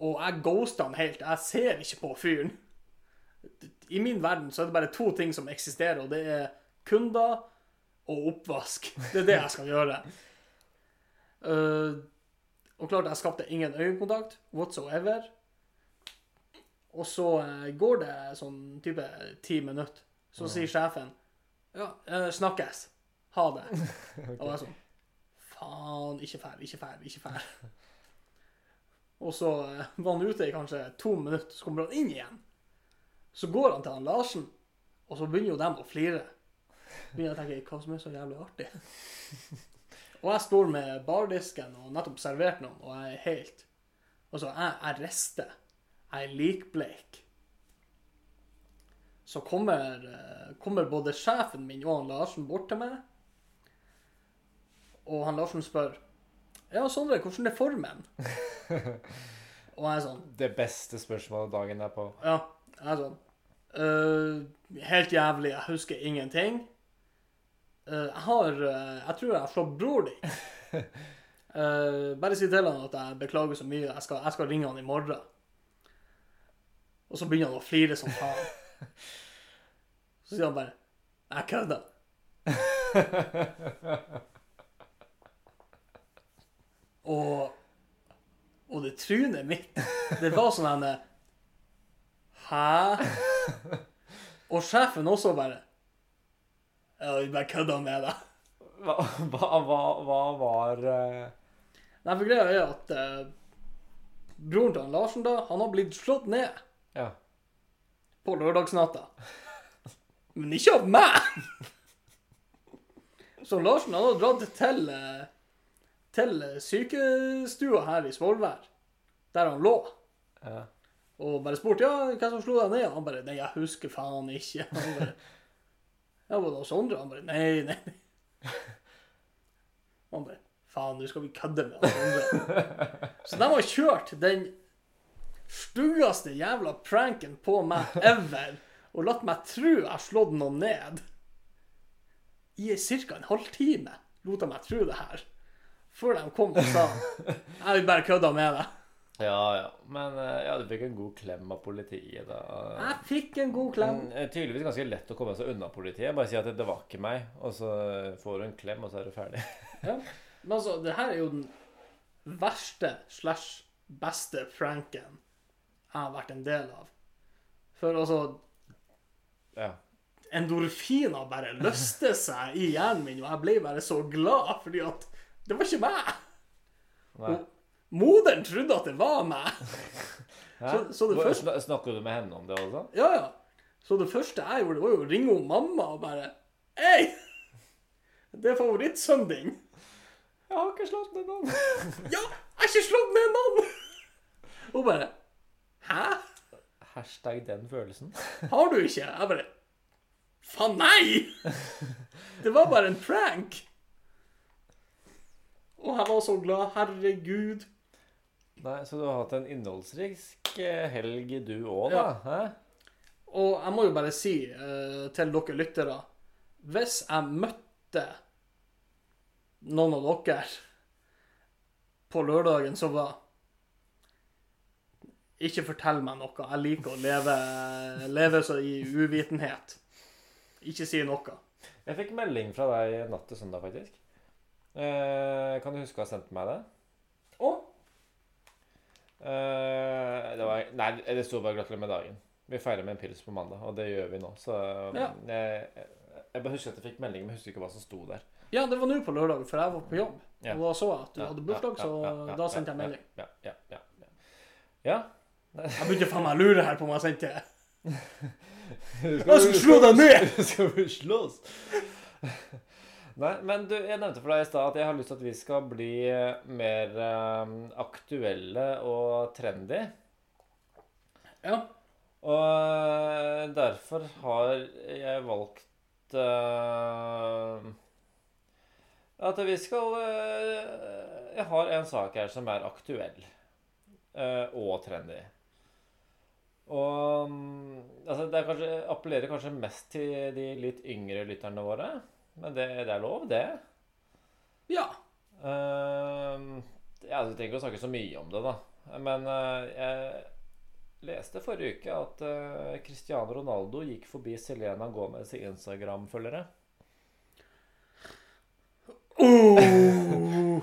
og jeg ghoster han helt. Jeg ser ikke på fyren. I min verden så er det bare to ting som eksisterer, og det er kunder og oppvask. Det er det jeg skal gjøre. Uh, og klart, jeg skapte ingen øyekontakt whatsoever. Og så uh, går det sånn type ti minutter. Så sier sjefen Ja, uh, snakkes. Ha det. (laughs) Og jeg sånn Faen, ikke fær, ikke fær, ikke fær. Og så var han ute i kanskje to minutter, så kommer han inn igjen. Så går han til han Larsen, og så begynner jo dem å flire. Begynner å tenke hva som er så jævlig artig. Og jeg står med bardisken og nettopp servert noen, og jeg er helt Altså, jeg, jeg rister. Jeg er likbleik. Så kommer, eh, kommer både sjefen min og han Larsen bort til meg. Og han Larsen spør Ja, Sondre, hvordan er formen? (laughs) og jeg er sånn Det beste spørsmålet dagen er på. Ja, jeg er sånn «Øh, Helt jævlig, jeg husker ingenting. «Øh, jeg har øh, Jeg tror jeg har slått bror din. «Øh, (laughs) bare si til han at jeg beklager så mye. Jeg skal, jeg skal ringe han i morgen. Og så begynner han å flire som faen. (laughs) Så sier han bare Jeg kødder. (laughs) Og Og det trynet mitt, det var sånn en Hæ? Og sjefen også bare Ja, vi bare kødda med deg. Hva, hva, hva, hva var uh... Nei, for greia er at uh, broren til han Larsen da, han har blitt slått ned Ja. på lørdagsnatta. Men ikke av meg! Så Larsen han har dratt til, eh, til sykestua her i Svolvær, der han lå. ja. Og bare spurt ja, hva som slo deg ned. Han bare nei, jeg husker faen ikke. Han bare, ja, var det Sondre? Han bare nei, nei. Han (laughs) bare faen, nå skal vi kødde med Sondre. (laughs) Så de har kjørt den styggeste jævla pranken på meg ever og latt meg tro jeg har slått noen ned. I ca. en halvtime lot de meg tro det her. Før de kom og sa jeg vil bare kødde med deg. Ja, ja. Men eh, ja, du fikk en god klem av politiet, da. Jeg fikk en god klem. Mm, eh, Tydeligvis ganske lett å komme seg unna politiet. Bare si at det, det var ikke meg, og så får du en klem, og så er du ferdig. (laughs) Ja. Men altså, det her er jo den verste slash beste pranken jeg har vært en del av. For altså, Ja. endorfiner bare løste seg i hjernen min, og jeg ble bare så glad, fordi at det var ikke meg. Nei. Og moderen trodde at det var meg. Hæ? så- så det Hvor- første- sna- Snakker du med henne om det også? Ja, ja. Så det første jeg gjorde, var jo å ringe om mamma og bare Hei! Det er favorittsønnen din. Jeg har ikke slått ned noen. (laughs) Ja, jeg har ikke slått ned noen! Hun bare Hæ? Hashtag den følelsen. Har du ikke? Jeg bare Faen, nei! Det var bare en prank. Og jeg var så glad. Herregud. Nei, Så du har hatt en innholdsrik eh, helg, du òg, da? Hæ? Og jeg må jo bare si uh, til dere lyttere Hvis jeg møtte noen av dere på lørdagen, så var Ikke fortell meg noe. Jeg liker å leve, leve så i uvitenhet. Ikke si noe. Jeg fikk melding fra deg natt til søndag, faktisk. Uh, kan du huske å ha sendt meg det? Eh, det var, nei, det sto bare 'gratulerer med dagen'. Vi feirer med en pils på mandag, og det gjør vi nå. Så Ja. jeg, jeg bare husker at jeg fikk melding, men jeg husker ikke hva som sto der. Ja, det var nå på lørdag, for jeg var på jobb. Ja. Og da så jeg at du Ja, hadde bursdag, så da sendte jeg melding. Ja, ja, ja. ja. ja. Jeg begynte faen meg å lure her på om jeg sendte (laughs) Jeg skal slå deg ned! Skal vi slåss? Nei, men du, jeg nevnte for deg i stad at jeg har lyst til at vi skal bli eh, mer um, aktuelle og trendy. Ja. Og eh, derfor har jeg valgt uh, at vi skal uh, Jeg har en sak her som er aktuell uh, og trendy. Og um, altså, det kanskje, appellerer kanskje mest til de litt yngre lytterne våre. Men det, det er lov, det. Ja. Uh, ja, Du trenger ikke å snakke så mye om det, da. Men uh, jeg leste forrige uke at uh, Cristiano Ronaldo gikk forbi Selena Gomez i Instagram-følgere. Oh.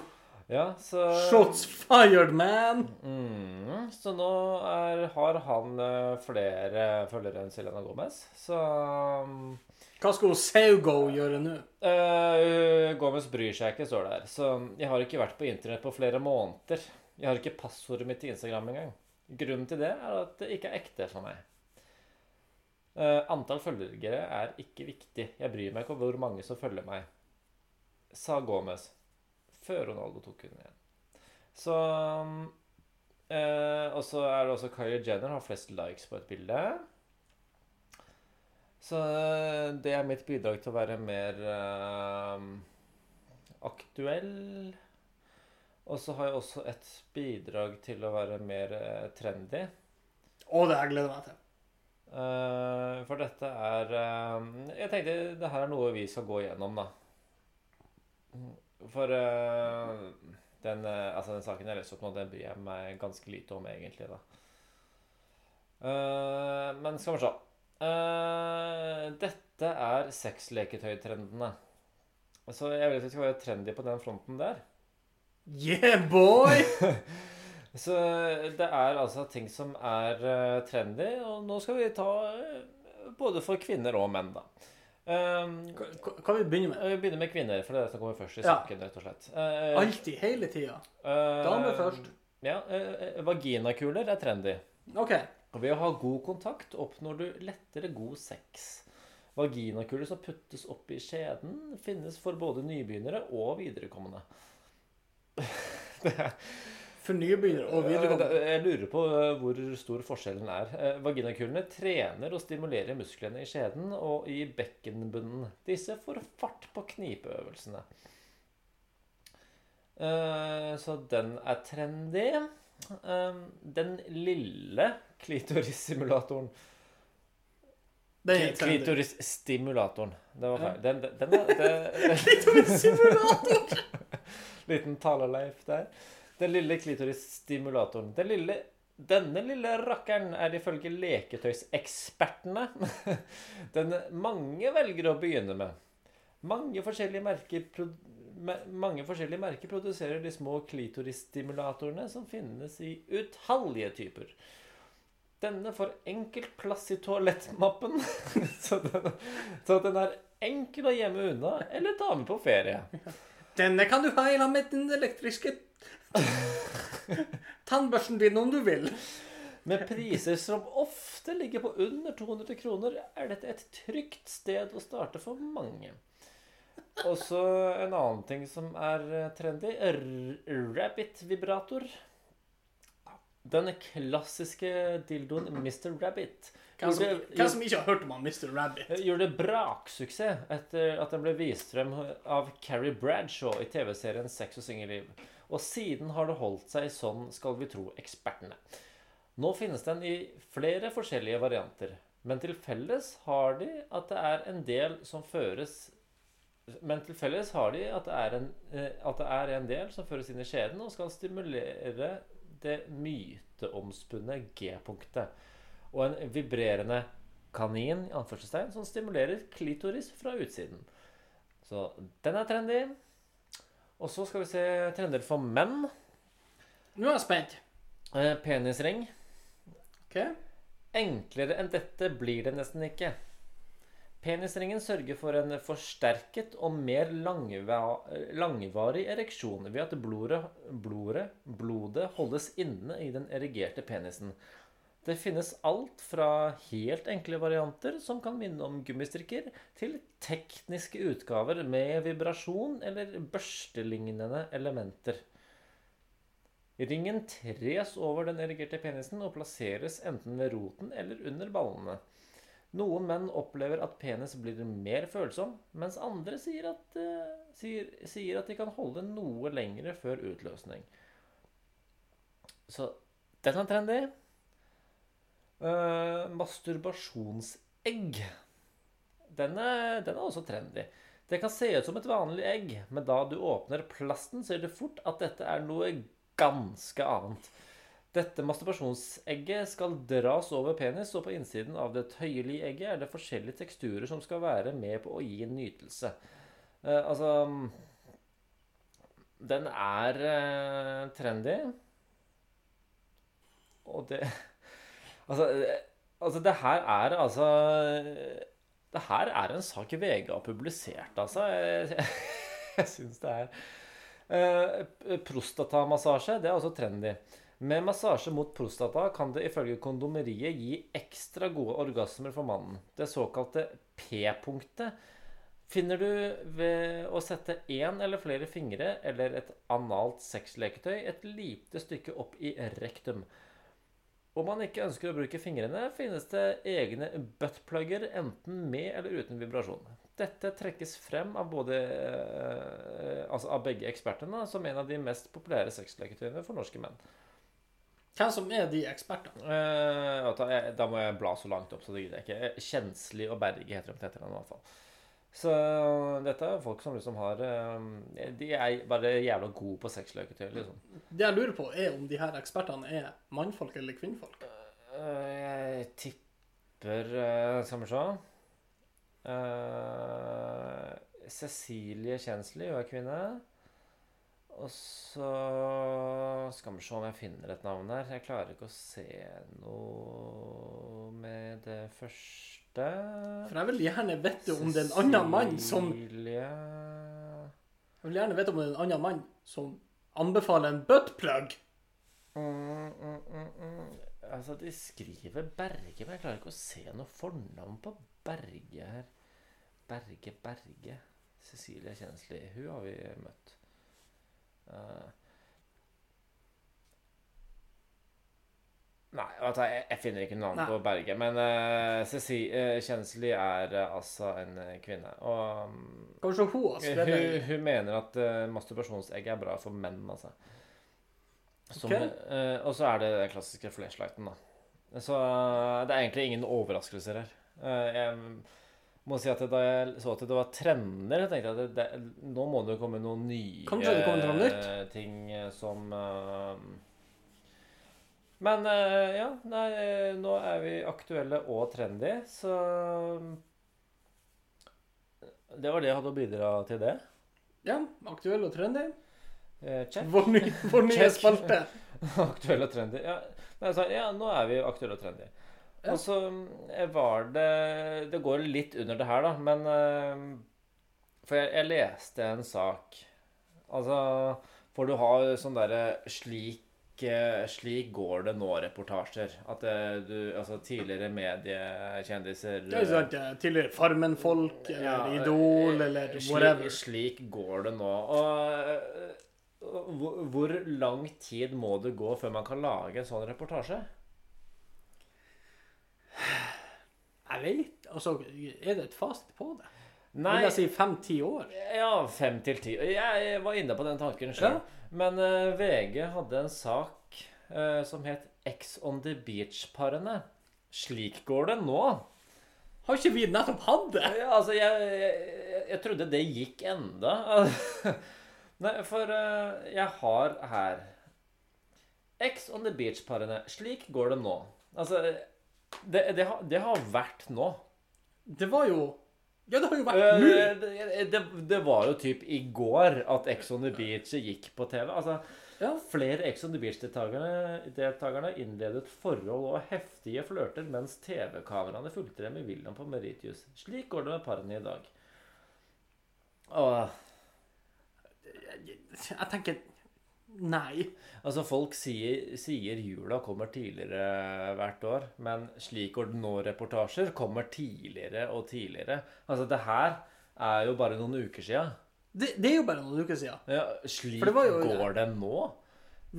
Ja, så Shots fired, man! Mm, så nå er, har han eh, flere følgere enn Selena Gomez. Så um, Hva skal hun Saugo gjøre nå? Uh, Gomez bryr seg ikke, står det her. Så jeg har ikke vært på internett på flere måneder. Jeg har ikke passordet mitt til Instagram engang. Grunnen til det er at det ikke er ekte for meg. Uh, antall følgere er ikke viktig. Jeg bryr meg ikke om hvor mange som følger meg, sa Gomez før Ronaldo tok henne igjen. Så eh, Og så er det også Kylie Jenner har flest likes på et bilde. Så eh, det er mitt bidrag til å være mer eh, aktuell. Og så har jeg også et bidrag til å være mer eh, trendy. Å, det jeg gleder meg til. Eh, for dette er eh, Jeg tenkte det her er noe vi skal gå igjennom, da. For uh, den, uh, altså den saken jeg leste opp nå, den bryr jeg meg ganske lite om, egentlig, da. Uh, men skal vi se. Dette er sexleketøytrendene. Så jeg vil at vi skal være trendy på den fronten der. Yeah, boy! (laughs) Så det er altså ting som er trendy, og nå skal vi ta både for kvinner og menn, da. Um, Hva hva vi begynne med? vi begynner med kvinner, for det er det som kommer først i Ja. saken, rett og slett. Uh, Alltid, hele tida. Uh, Damer først. Ja, Uh, vaginakuler er trendy. OK. Og ved å ha god kontakt oppnår du lettere god sex. Vaginakuler som puttes opp i skjeden, finnes for både nybegynnere og viderekommende. (laughs) Det er For nybegynnere og videregående. Jeg lurer på eh, hvor stor forskjellen er. Eh, Vaginakulene trener og stimulerer musklene i skjeden og i bekkenbunnen. Disse får fart på knipeøvelsene. Eh, Så den er trendy. Den lille klitorissimulatoren. Klitorisstimulatoren. Det var feil. Den, den, den (laughs) den det, Simulator! (laughs) Liten taleleif der. Den lille klitorisstimulatoren. Den lille, denne lille rakkeren er ifølge leketøysekspertene (laughs) den mange velger å begynne med. Mange forskjellige merker, mange forskjellige merker produserer de små klitorisstimulatorene som finnes i utallige typer. Denne får enkelt plass i toalettmappen, (laughs) så den, så den er enkel å gjemme unna eller ta med på ferie. Denne kan du lag med den elektriske tannbørsten din om du vil. Med priser som ofte ligger på under 200 kroner, er dette et trygt sted å starte for mange. Og så en annen ting som er eh, trendy. Rabbit-vibrator. Den klassiske dildoen Mr. Rabbit Hvem som, gjorde, hvem som ikke har hørt om han Mr. Rabbit? gjorde braksuksess etter at den ble vist frem av Carrie Bradshaw i TV-serien Sex og singelliv. Og siden har det holdt seg sånn, skal vi tro ekspertene. Nå finnes den i flere forskjellige varianter, men til felles har de at det er en del som føres Men til felles har de at det en, eh, at det er en del som føres inn i skjeden og skal stimulere det myteomspunne G-punktet. Og en vibrerende kanin i anførselstegn, som stimulerer klitoris fra utsiden. Så den er trendy. Og så skal vi se trender for menn. Nå er jeg spent. Eh, penisring. OK? Enklere enn dette blir det nesten ikke. Penisringen sørger for en forsterket og mer langva langvarig ereksjon ved at blodet, blodet, blodet holdes inne i den erigerte penisen. Det finnes alt fra helt enkle varianter som kan minne om gummistrikker, til tekniske utgaver med vibrasjon eller børstelignende elementer. Ringen tres over den erigerte penisen og plasseres enten ved roten eller under ballene. Noen menn opplever at penis blir mer følsom, mens andre sier at, eh, sier, sier at de kan holde noe lengre før utløsning. Så den er trendy. Uh, masturbasjonsegg. Den er, den er også trendy. Det kan se ut som et vanlig egg, men da du åpner plasten, ser du fort at dette er noe ganske annet. Dette masturbasjonsegget skal dras over penis, og på innsiden av det tøyelige egget er det forskjellige teksturer som skal være med på å gi en nytelse. Uh, altså Den er uh, trendy. Og det Altså, eh, altså det her er altså Det her er en sak VG har publisert, altså. (laughs) Jeg, jeg, jeg syns det er eh, Prostatamassasje, det er også trendy. Med massasje mot prostata kan det ifølge kondomeriet gi ekstra gode orgasmer for mannen. Det såkalte P-punktet finner du ved å sette én eller flere fingre eller et analt sexleketøy et lite stykke opp i rektum. Om man ikke ønsker å bruke fingrene, finnes det egne buttplugger enten med eller uten vibrasjon. Dette trekkes frem av, både, eh, altså av begge ekspertene som en av de mest populære sexleketøyene for norske menn. Hvem som er de ekspertene? Eh, da, da må jeg bla så langt opp, så det gidder jeg ikke. Kjenslig og Berge heter de til etternavn, i hvert fall. Så dette er folk som liksom har eh, De er bare jævla gode på sexløketøy, liksom. Det jeg lurer på, er om de her ekspertene er mannfolk eller kvinnfolk. Eh, jeg tipper eh, Skal vi se Cecilie Kjensli, hun er kvinne. Og så skal vi se om jeg finner et navn her. Jeg klarer ikke å se noe med det første. For jeg vil gjerne vite om det er en annen mann som Cecilie Jeg vil gjerne vite om det er en annen mann som anbefaler en buttplug. mm, mm, mm, mm. Altså, de skriver Berge, men jeg klarer ikke å se noe fornavn på Berge her. Berge, Berge. Cecilie Kjensli. Hun har vi møtt. Eh. Nei, jeg, jeg finner ikke navn Nei. på Berge. Men uh, Cecilie Kjensli er uh, altså en eh, kvinne. Og um, Kanskje hun hun, hun mener at uh, masturbasjonsegg er bra for menn, altså. Som, okay. eh, og så er det den klassiske flashlighten, da. Så eh, det er egentlig ingen overraskelser her. Eh, jeg må si at da jeg så at det var trender, jeg tenkte jeg at det, det, nå må det jo komme noen nye noe eh, ting eh, som eh, Men eh, ja, nei, eh, nå er vi aktuelle og trendy, så Det var det jeg hadde å bidra til det. Ja, aktuell og trendy. Eh, check. Vår ny, vår nye spalte. (laughs) Aktuell og trendy. Ja, nei, så, ja, nå er vi aktuelle og trendy. Ja. Og så eh, var det Det går litt under det her, da, men eh, For jeg, jeg leste en sak Altså For du har sånn derre slik eh, slik går det nå-reportasjer. At eh, du Altså tidligere mediekjendiser Det er sant, ja. tidligere Farmen-folk eller Ja, Idol eh, eller slik, whatever. Slik går det nå. Og eh, hvor, hvor lang tid må det gå før man kan lage en sånn reportasje? Jeg vet Altså, er det et fasit på det? Nei, Vil jeg si fem-ti år? ja, fem til ti. Jeg var inne på den tanken sjøl. Ja. Men uh, VG hadde en sak uh, som het Ex on the Beach-parene. Slik går det nå. Har ikke vi nettopp hatt det? Ja, altså, jeg, jeg, jeg, trodde det gikk enda. (laughs) Nei, for uh, jeg har her Ex on the Beach-parene. Slik går det nå. Altså, det, det, har, det har vært nå. Det var jo Ja, det har jo vært Eh, nå. det, det, det var jo typ i går at Ex on the Beach gikk på TV. Altså, Ja. Flere Ex on the Beach-deltakerne deltakerne innledet forhold og heftige flørter mens TV-kameraene fulgte dem i William på Meritius. Slik går det med parene i dag. Åh, Jeg tenker Nei. altså Folk sier, sier jula kommer tidligere hvert år, men slik nå-reportasjer kommer tidligere og tidligere. Altså Det her er jo bare noen uker sia. Det, det er jo bare noen uker siden. Ja, slik det jo- går det nå?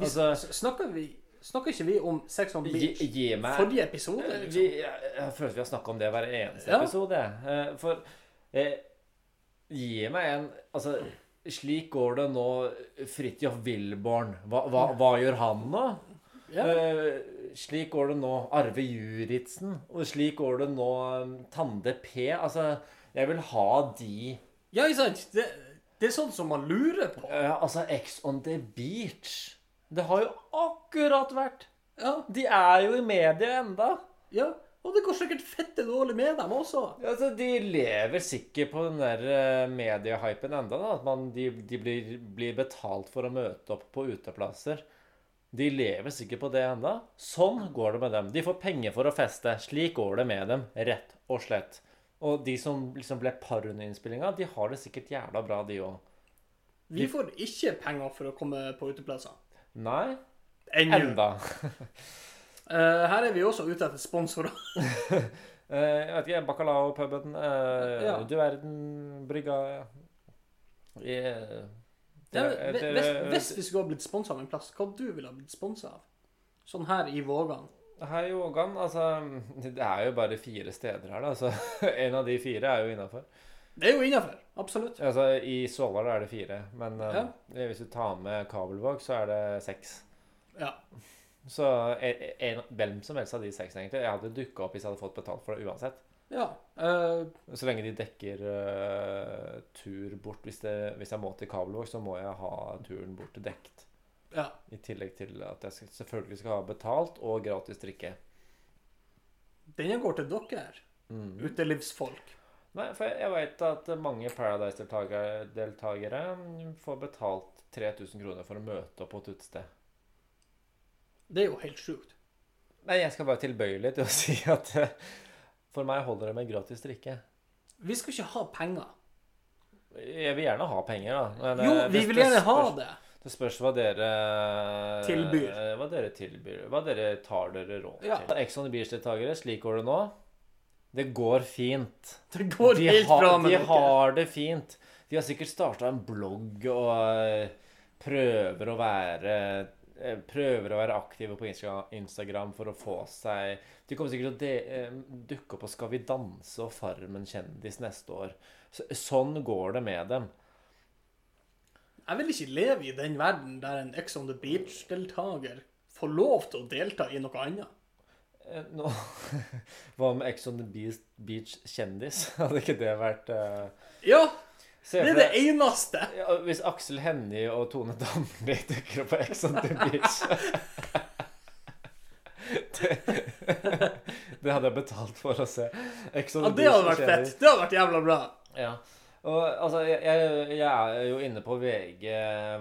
Altså- snakker, vi, snakker ikke vi om Sex on Beach gi meg forrige episode? Eh, Liksom? vi, jeg, jeg føler vi har snakka om det hver eneste Ja. episode. Eh, For eh, Gi meg en Altså, slik går det nå Fridtjof Wilborn. Hva, hva, hva gjør han nå? Ja. Uh, slik går det nå Arve Juritzen. Og slik går det nå um, Tande P. Altså, jeg vil ha de ja, ikke sant? Det, det er sånn som man lurer på. Uh, Altså, Ex on the Beach. Det har jo akkurat vært Ja, De er jo i media enda. ja. Og det går sikkert fette dårlig med dem også. Altså, De lever sikkert på den der eh, mediehypen enda, da. At man, de, de blir, blir betalt for å møte opp på uteplasser. De lever sikkert på det enda. Sånn går det med dem. De får penger for å feste. Slik går det med dem, rett og slett. Og de som liksom ble par under innspillinga, de har det sikkert jævla bra, de òg. Vi får ikke penger for å komme på uteplasser. Nei, Ennå. enda. (laughs) Eh, her er vi også ute etter sponsorer. (laughs) uh, jeg vet ikke, Bacalao-puben, uh, Ja. Du verden, brygga Ja, det- hvis, det- hvis, hvis vi skulle ha blitt sponsa av en plass, hva du ville ha blitt sponsa av? Sånn her i Vågan. Her i Vågan, altså (laughs) Det er jo bare fire steder her, da. Så (laughs) en av de fire er jo innafor. Det er jo innafor. Absolutt. Altså, I Svolvær er det fire, men eh, Ja. hvis du tar med Kabelvåg, så er det seks. Ja. Så en, en, hvem som helst av de seks, egentlig. Jeg hadde dukka opp hvis jeg hadde fått betalt for det uansett. ja. Uh, Så lenge de dekker uh, tur bort. Hvis, det, hvis jeg må til Kabelvåg, så må jeg ha turen bort dekt. ja. I tillegg til at jeg skal, selvfølgelig skal ha betalt og gratis drikke. Den går til dere, Mm. utelivsfolk. Nei, for jeg veit at mange Paradise-deltakere får betalt 3000 kroner for å møte opp på et utested. Det er jo helt sjukt. Nei, jeg skal være tilbøyelig til (laughs) å si at eh, for meg holder det med gratis drikke. Vi skal ikke ha penger. Jeg vil gjerne ha penger, da. Men, Jo, eh, vi vil gjerne ha det. Det spørs hva dere Tilbyr. eh, Hva dere tilbyr. Hva dere tar dere råd Ja. til. Ex on the Beach-deltakere, slik går det nå. Det går fint. Det går de helt har, bra med de dere. har det fint. De har sikkert starta en blogg og prøver å være Prøver å være aktive på Instagram for å få seg De kommer sikkert til å eh, dukke opp på Skal vi danse og Farmen kjendis neste år. Så, sånn går det med dem. Jeg vil ikke leve i den verden der en Ex on the Beach-deltaker får lov til å delta i noe annet. Eh, Nå, (laughs) hva med Ex on the Beach, Beach kjendis? (laughs) Hadde ikke det vært uh... Ja, det er det eneste. Ja, hvis Aksel Hennie og Tone Damli dukker opp på Ex on the Beach det, det hadde jeg betalt for å se. Ex on Ja, the det hadde vært fett. Det hadde vært jævla bra. Ja. Og altså, jeg, jeg er jo inne på VG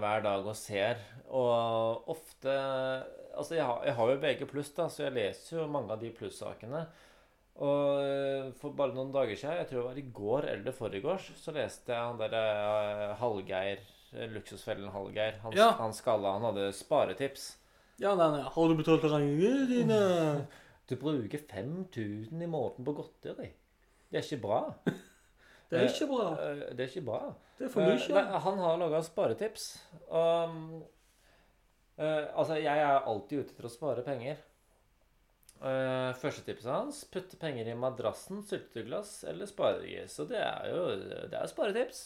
hver dag og ser, og ofte Altså, jeg har, jeg har jo VG pluss, da, så jeg leser jo mange av de plussakene. Og eh, for bare noen dager siden, jeg tror det var i går eller forgårs, så leste jeg han derre eh, Hallgeir, eh, Luksusfellen Hallgeir. Han, Ja. han skalla, han hadde sparetips. Ja, nei, nei. Har du betalt regningene dine? (laughs) Du bruker 5000 i måneden på godteri. Det er ikke bra. (laughs) Det er ikke bra. Det er ikke bra. Det er for mye. nei, han har laga sparetips. Og, eh, altså, jeg er alltid ute etter å spare penger. Uh, første tipset hans putte penger i madrassen, syltetøyglass eller sparegris. Og det er jo det er sparetips.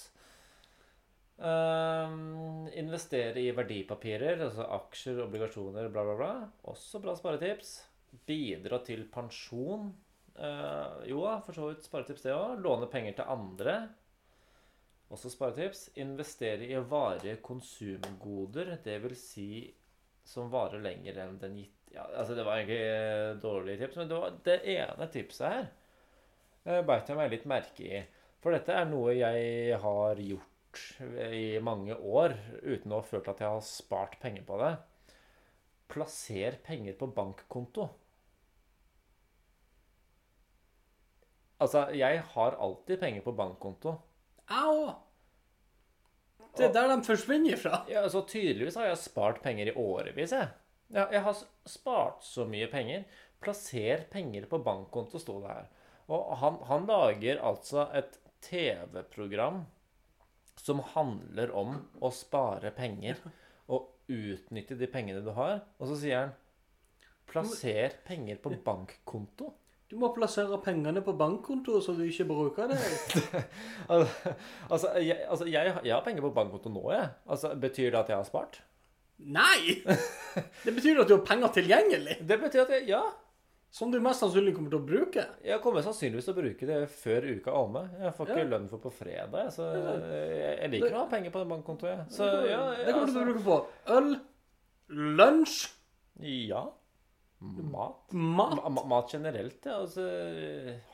Uh, investere i verdipapirer, altså aksjer, obligasjoner, bla, bla, bla. Også bra sparetips. Bidra til pensjon. Uh, jo da, for så vidt sparetips, det òg. Låne penger til andre. Også sparetips. Investere i varige konsumgoder, dvs. Si som varer lenger enn den gitt ja, altså Det var egentlig dårlige dårlig tips, men det, var det ene tipset her uh, beit jeg meg litt merke i. For dette er noe jeg har gjort i mange år uten å ha følt at jeg har spart penger på det. Plasser penger på bankkonto. Altså, jeg har alltid penger på bankkonto. Jeg òg. Det er der de forsvinner fra. Ja, så Tydeligvis har jeg spart penger i årevis. Jeg, ja, jeg har spart så mye penger. Plasser penger på bankkonto, sto det her. Og han, han lager altså et TV-program som handler om å spare penger og utnytte de pengene du har. Og så sier han Plasser penger på bankkonto. Du må plassere pengene på bankkonto så du ikke bruker det. (laughs) Altså, jeg, altså jeg, jeg har penger på bankkonto nå, jeg. Altså, Betyr det at jeg har spart? Nei! (laughs) Det betyr at du har penger tilgjengelig, Det betyr at jeg Ja. som du mest sannsynlig kommer til å bruke. Jeg kommer sannsynligvis til å bruke det før uka er omme. Jeg får ikke Ja. lønn for på fredag, så jeg, jeg liker å ha penger på den bankkontoet. Så ja, det kommer du til å altså, bruke på øl, lunsj, ja. Mat? Mat? Ma ma- mat generelt, ja. Altså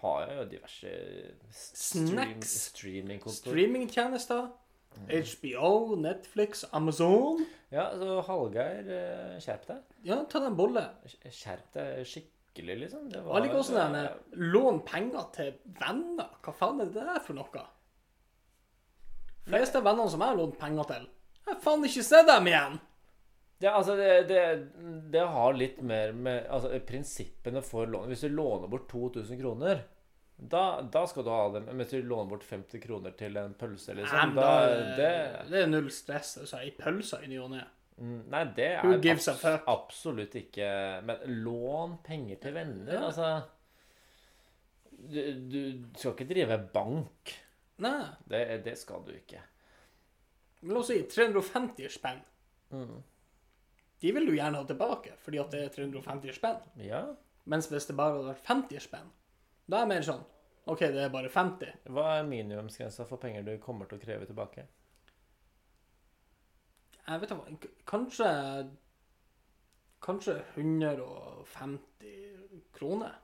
har jeg jo diverse stream Snacks. Streamingtjenester? HBO, Netflix, Amazon? Ja, så Hallgeir, eh, skjerp deg. Ja, ta deg en bolle. Skjerp deg skikkelig, liksom. Det Jeg liker også den eh, lån penger til venner. Hva faen er det der for noe? fleste vennene som jeg har lånt penger til, jeg har faen ikke sett dem igjen. Ja, altså det, det, det har litt mer med altså, prinsippene for lån. Hvis du låner bort 2000 kroner, da, da skal du ha det. Men hvis du låner bort 50 kroner til en pølse, liksom, da da, det, det er null stress. Altså, Ei pølse i ny og ne. mm, Nei, det er gives a fuck? absolutt ikke Men lån penger til venner, Ja. altså du, du skal ikke drive bank. Nei. Det, det skal du ikke. La oss si 350 spenn. Mm. De vil du gjerne ha tilbake, fordi at det er 350 spenn. Ja. Mens hvis det bare hadde vært 50 spenn, da er jeg mer sånn OK, det er bare 50. Hva er minimumsgrensa for penger du kommer til å kreve tilbake? Jeg vet ikke, kanskje Kanskje 150 kroner.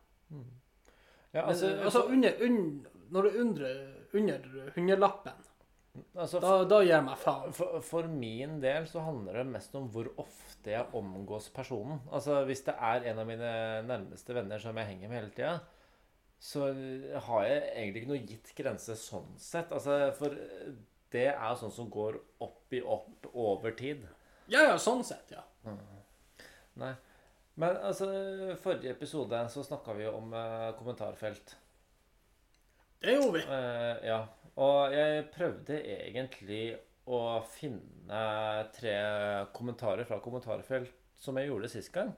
Ja, Altså, Men, altså under, under, når det er under, under hundrelappen, altså da, da gir jeg meg faen. For, for min del så handler det mest om hvor ofte jeg omgås personen. Altså Hvis det er en av mine nærmeste venner som jeg henger med hele tida, så har jeg egentlig ikke noe gitt grense sånn sett. Altså For det er sånn som går opp i opp over tid. Ja, ja, sånn sett, ja. Nei. Men altså, forrige episode så snakka vi om eh, kommentarfelt. Det gjorde vi. Eh, ja. Og jeg prøvde egentlig å finne tre kommentarer fra kommentarfelt som jeg gjorde sist gang.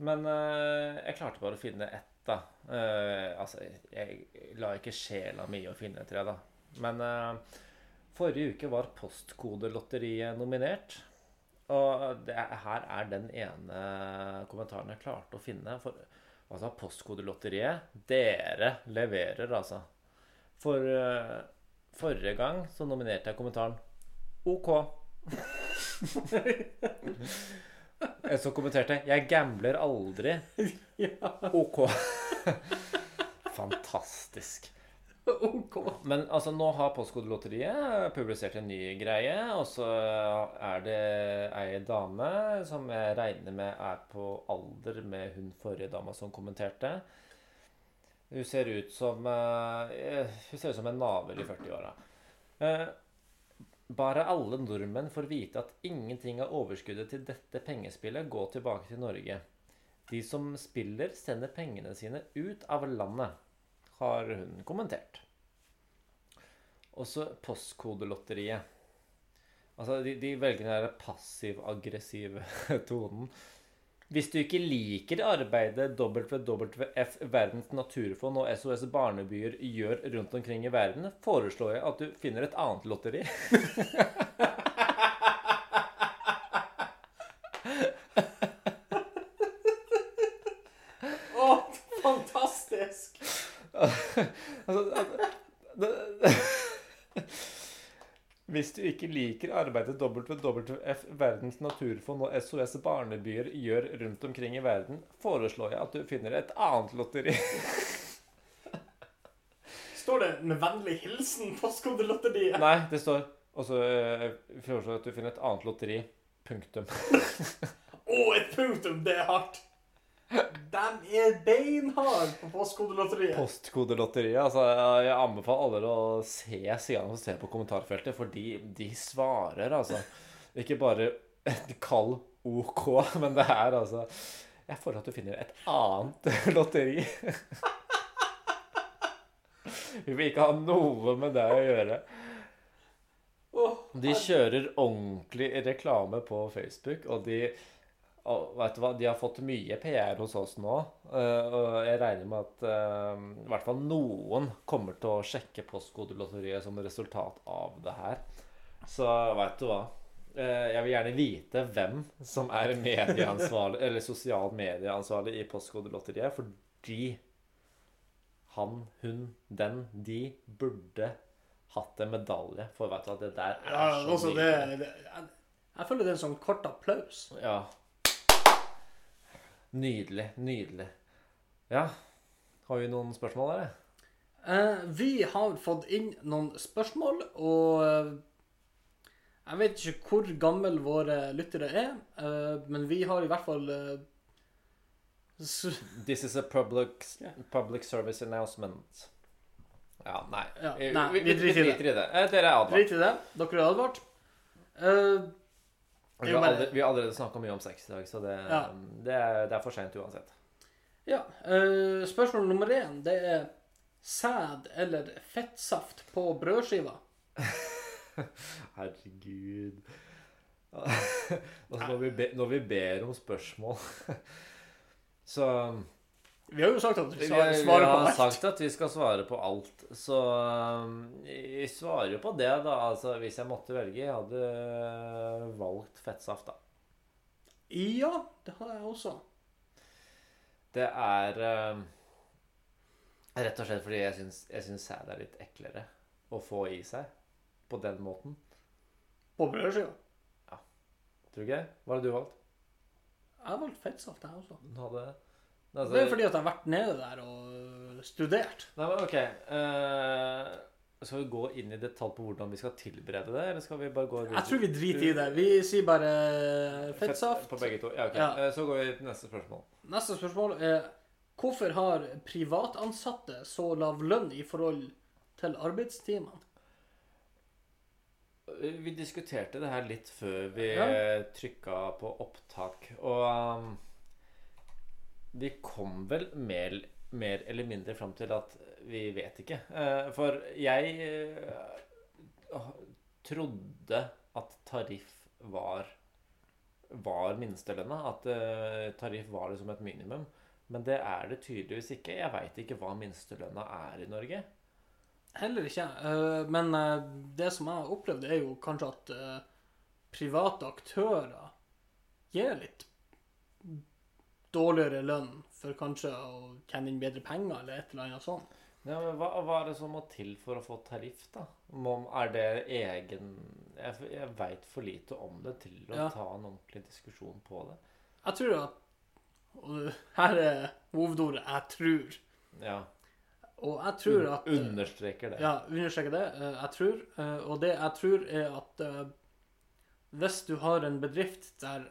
Men eh, jeg klarte bare å finne ett, da. Uh, altså, jeg la ikke sjela mi å finne tre, da. Men uh, forrige uke var Postkodelotteriet nominert. Og det, er- her er den ene kommentaren jeg klarte å finne. For altså, Postkodelotteriet, dere leverer, altså. For uh, forrige gang så nominerte jeg kommentaren OK. (laughs) En som kommenterte 'Jeg gambler aldri'. (laughs) OK. (laughs) Fantastisk. OK. Men altså, nå har Postkodelotteriet publisert en ny greie, og så er det ei dame som jeg regner med er på alder med hun forrige dama som kommenterte. Hun ser ut som uh, Hun ser ut som en navel i 40-åra. Eh, bare alle nordmenn får vite at ingenting av overskuddet til dette pengespillet går tilbake til Norge. De som spiller, sender pengene sine ut av landet, har hun kommentert. Også Postkodelotteriet. Altså, de, de velger den passiv-aggressive (laughs) tonen. Hvis du ikke liker arbeidet WWF Verdens naturfond og SOS Barnebyer gjør rundt omkring i verden, foreslår jeg at du finner et annet lotteri. (laughs) Å, fantastisk! Altså, det- Hvis du ikke liker arbeidet WWF Verdens naturfond og SOS Barnebyer gjør rundt omkring i verden, foreslår jeg at du finner et annet lotteri. (laughs) Står det med vennlig hilsen Postkodelotteriet? Nei, det står også så foreslår jeg at du finner et annet lotteri. Punktum. (laughs) Å, et punktum! Det er hardt. De er beinharde på Postkodelotteriet. Postkodelotteriet. Altså, jeg anbefaler alle å se sidene og se på kommentarfeltet, for de, de svarer, altså. Ikke bare en kald OK, men det er altså Jeg føler at du finner et annet (laughs) lotteri. Vi vil ikke ha noe med det å gjøre. De kjører ordentlig reklame på Facebook, og de og vet du hva, De har fått mye PR hos oss nå. eh, Og jeg regner med at eh, i hvert fall noen kommer til å sjekke Postkodelotteriet som resultat av det her. Så veit du hva. Eh, Jeg vil gjerne vite hvem som er medieansvarlig (laughs) Eller sosial medieansvarlig i Postkodelotteriet, fordi han, hun, den, de burde hatt en medalje. For vet du hva, det der er Ja, så altså, det, det jeg, jeg føler det er en sånn kort applaus. Ja. Nydelig. Nydelig. Ja. Har vi noen spørsmål der? Eh, vi har fått inn noen spørsmål, og eh, jeg vet ikke hvor gammel våre lyttere er, eh, men vi har i hvert fall eh, This is a public, public service announcement. Ja, nei. Ja, Vi, nei, vi, driter i det. Dere er advart. Drit i det. Dere er advart. Eh, Vi har, allerede, vi har allerede snakka mye om sex i dag, så det, Ja. det, er, det er for seint uansett. ja. Uh, spørsmål nummer én, det er sæd eller fettsaft på brødskiva. (laughs) Herregud. (laughs) altså, når, vi be, når vi ber om spørsmål (laughs) Så Vi har jo sagt at vi skal svare på alt. Vi har sagt at vi skal svare på alt. Så jeg vi svarer jo på det, da. Altså, hvis jeg måtte velge. Jeg hadde valgt fettsaft, da. Ja, det har jeg også. Det er um, rett og slett fordi jeg syns, jeg syns sæd er litt eklere å få i seg på den måten. På brødskiva. Tror du ikke? Hva hadde du valgt? Jeg har valgt fettsaft, jeg også. Du hadde altså, Det er fordi at jeg har vært nede der og studert. Nei, men OK. Uh, skal vi gå inn i detalj på hvordan vi skal tilberede det, eller skal vi bare gå Jeg tror vi driter i det. Vi sier bare fettsaft. På begge to. Ja, ok. Ja. Eh, Så går vi til neste spørsmål. Neste spørsmål er hvorfor har privatansatte så lav lønn i forhold til arbeidstimene? Vi diskuterte det her litt før vi Ja. ja. trykka på opptak, og um, vi kom vel mer, mer eller mindre fram til at vi vet ikke. Eh, for jeg eh, trodde at tariff var var minstelønna. At eh, tariff var liksom et minimum. Men det er det tydeligvis ikke. Jeg veit ikke hva minstelønna er i Norge. Heller ikke. Men det som jeg har opplevd, er jo kanskje at private aktører gir litt dårligere lønn for kanskje å tjene inn bedre penger, eller et eller annet sånt. Ja, men hva, hva er det som må til for å få tariff, da? Om, er det egen Jeg, jeg veit for lite om det til å Ja. ta en ordentlig diskusjon på det. Jeg tror at og Her er hovedordet 'jeg tror'. Ja. Og jeg tror at Un Understreker det. Ja, understreker det. eh, Jeg tror. eh, Og det jeg tror, er at eh, hvis du har en bedrift der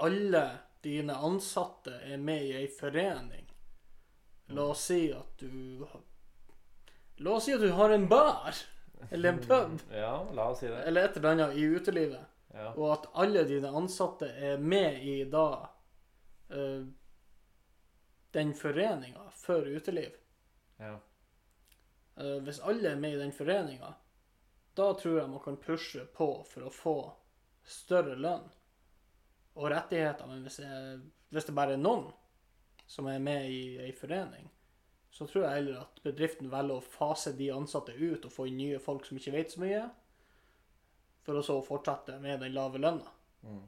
alle dine ansatte er med i ei forening La oss si at du La oss si at du har en bar eller en pub Ja, la oss si det. eller et eller annet i utelivet, Ja. og at alle dine ansatte er med i da eh, den foreninga for uteliv. ja. Eh, hvis alle er med i den foreninga, da tror jeg man kan pushe på for å få større lønn og rettigheter. Men hvis, jeg, hvis det bare er noen som er med i ei forening, så tror jeg heller at bedriften velger å fase de ansatte ut og få inn nye folk som ikke vet så mye, for å så fortsette med den lave lønna. Mm.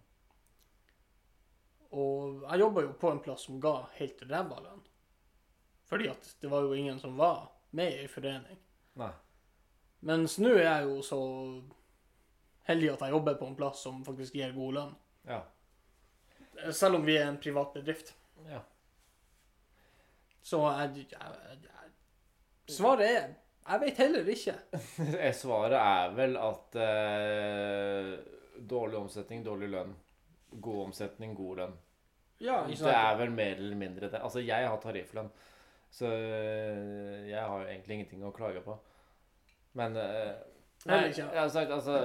Og jeg jobba jo på en plass som ga helt ræva lønn. Fordi at det var jo ingen som var med i ei forening. Nei. Mens nå er jeg jo så heldig at jeg jobber på en plass som faktisk gir god lønn. Ja. Selv om vi er en privat bedrift. ja. Så jeg, jeg, jeg Svaret er Jeg vet heller ikke. (laughs) Eh, Svaret er vel at eh, dårlig omsetning, dårlig lønn. God omsetning, god lønn. Ja, Det er vel mer eller mindre det. Altså, jeg har tarifflønn, så øh, jeg har jo egentlig ingenting å klage på. Men eh, nei, jeg har sagt, altså,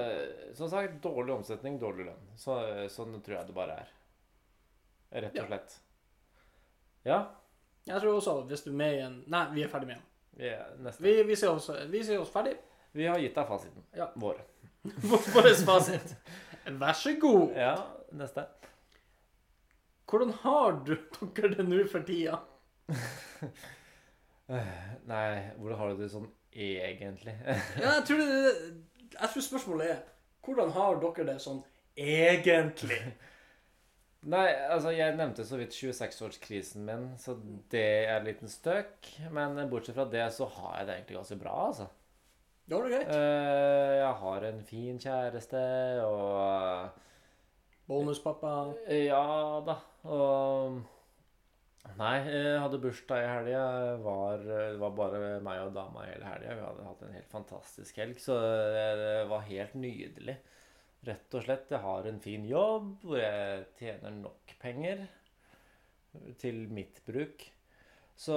Som sagt, dårlig omsetning, dårlig lønn. Så, sånn tror jeg det bare er. Rett og slett. Ja. Jeg tror også hvis du er med i en Nei, vi er ferdig med den. Vi, er neste. Vi, vi, ser oss, vi ser oss ferdig. Vi har gitt deg fasiten. Ja. Vår. (laughs) Vår fasit. Vær så god. Ja, neste. Hvordan har du dere det nå for tida? (laughs) Nei, hvordan har du det sånn egentlig? (laughs) Ja, jeg tror, det, jeg tror spørsmålet er hvordan har dere det sånn egentlig? Nei, altså jeg nevnte så vidt 26-årskrisen min, så det er en liten støk. Men bortsett fra det så har jeg det egentlig ganske bra, altså. Det var det greit. Eh, jeg har en fin kjæreste, og Bonuspappa. Ja da. og Nei, jeg hadde bursdag i helga. Var, det var bare meg og dama hele helga. Vi hadde hatt en helt fantastisk helg, så det, det var helt nydelig. Rett og slett. Jeg har en fin jobb hvor jeg tjener nok penger til mitt bruk. Så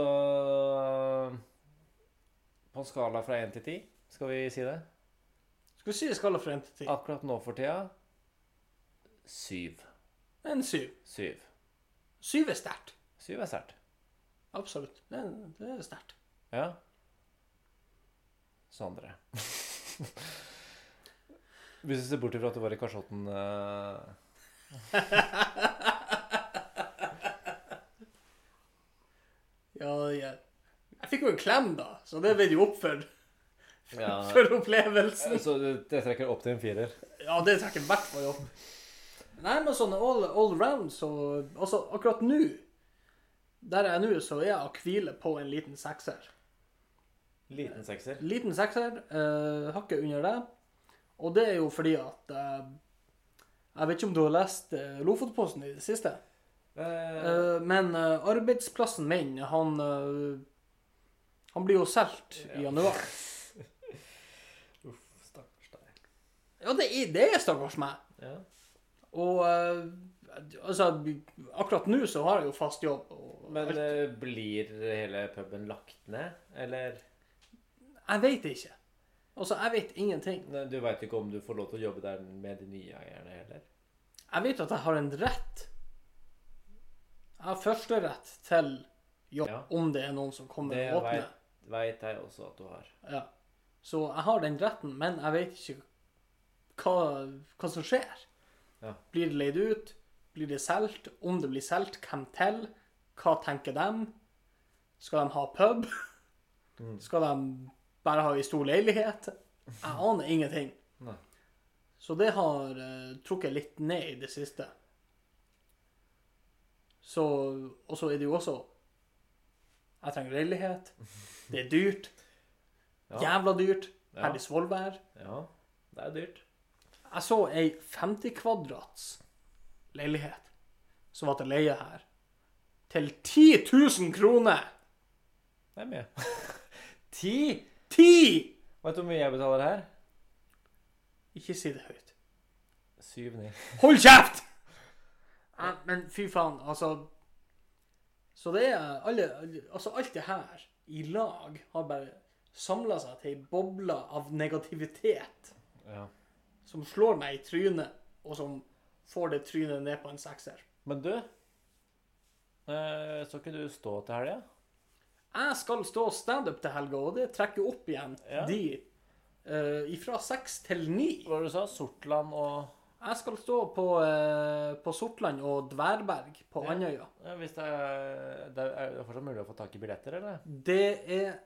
på en skala fra 1 til 10, skal vi si det? Skal vi si skala fra 1 til 10? Akkurat nå for tida syv. En syv. Syv. Syv er sterkt. Syv er sterkt. Absolutt. Det, det er sterkt. Ja. Sondre. (laughs) Hvis du ser bort ifra at du var i kasjotten eh, (laughs) Ja, jeg, jeg fikk jo en klem, da, så det ble jo opp for, (laughs) ja, (laughs) for opplevelsen. Så det, det trekker opp til en firer? Ja, det trekker i hvert fall opp. Nei, men sånn all, all round, så Altså, akkurat nå Der jeg er nå, så er jeg akvile på en liten sekser. Liten sekser. Liten sekser, Uh, hakket under det. Og det er jo fordi at eh, Jeg vet ikke om du har lest eh, Lofotposten i det siste? Eh, Eh, men eh, arbeidsplassen min, han eh, Han blir jo solgt i januar. (laughs) Uff, stakkars deg. Ja, det er, det er stakkars meg. Ja. Og eh, altså Akkurat nå så har jeg jo fast jobb. Og Men eh, blir hele puben lagt ned, eller? jeg vet ikke. Altså, jeg vet ingenting. Nei, Du veit ikke om du får lov til å jobbe der med de nye eierne heller? Jeg vet at jeg har en rett. Jeg har førsterett til jobb Ja. om det er noen som kommer Det og åpner. Det veit jeg også at du har. Ja. Så jeg har den retten, men jeg vet ikke hva, hva som skjer. Ja. Blir det leid ut? Blir det solgt? Om det blir solgt, hvem til? Hva tenker dem? Skal de ha pub? Mm. Skal de bare har ei stor leilighet? Jeg aner ingenting. Nei. Så det har eh, trukket litt ned i det siste. Så Og så er det jo også Jeg trenger leilighet. (laughs) Det er dyrt. Ja. Jævla dyrt. Ja. Her i Svolvær. ja. Det er dyrt. Jeg så ei 50 kvadrats leilighet som var til leie her, til 10 000 kroner! Det er (laughs) mye. Ti? Vet du hvor mye jeg betaler her? Ikke si det høyt. Syv-ni. Hold kjeft! Ja, men fy faen, altså Så det er alle Altså, alt det her i lag har bare samla seg til ei boble av negativitet Ja. som slår meg i trynet, og som får det trynet ned på en sekser. Men du eh, Så ikke du stå til helga? Jeg skal stå standup til helga, og det trekker opp igjen Ja. de uh, ifra seks til ni. Hva var det du sa? Sortland og Jeg skal stå på, eh, på Sortland og Dværberg på. Andøya. ja, Hvis det er, det er det fortsatt mulig å få tak i billetter, eller? Det er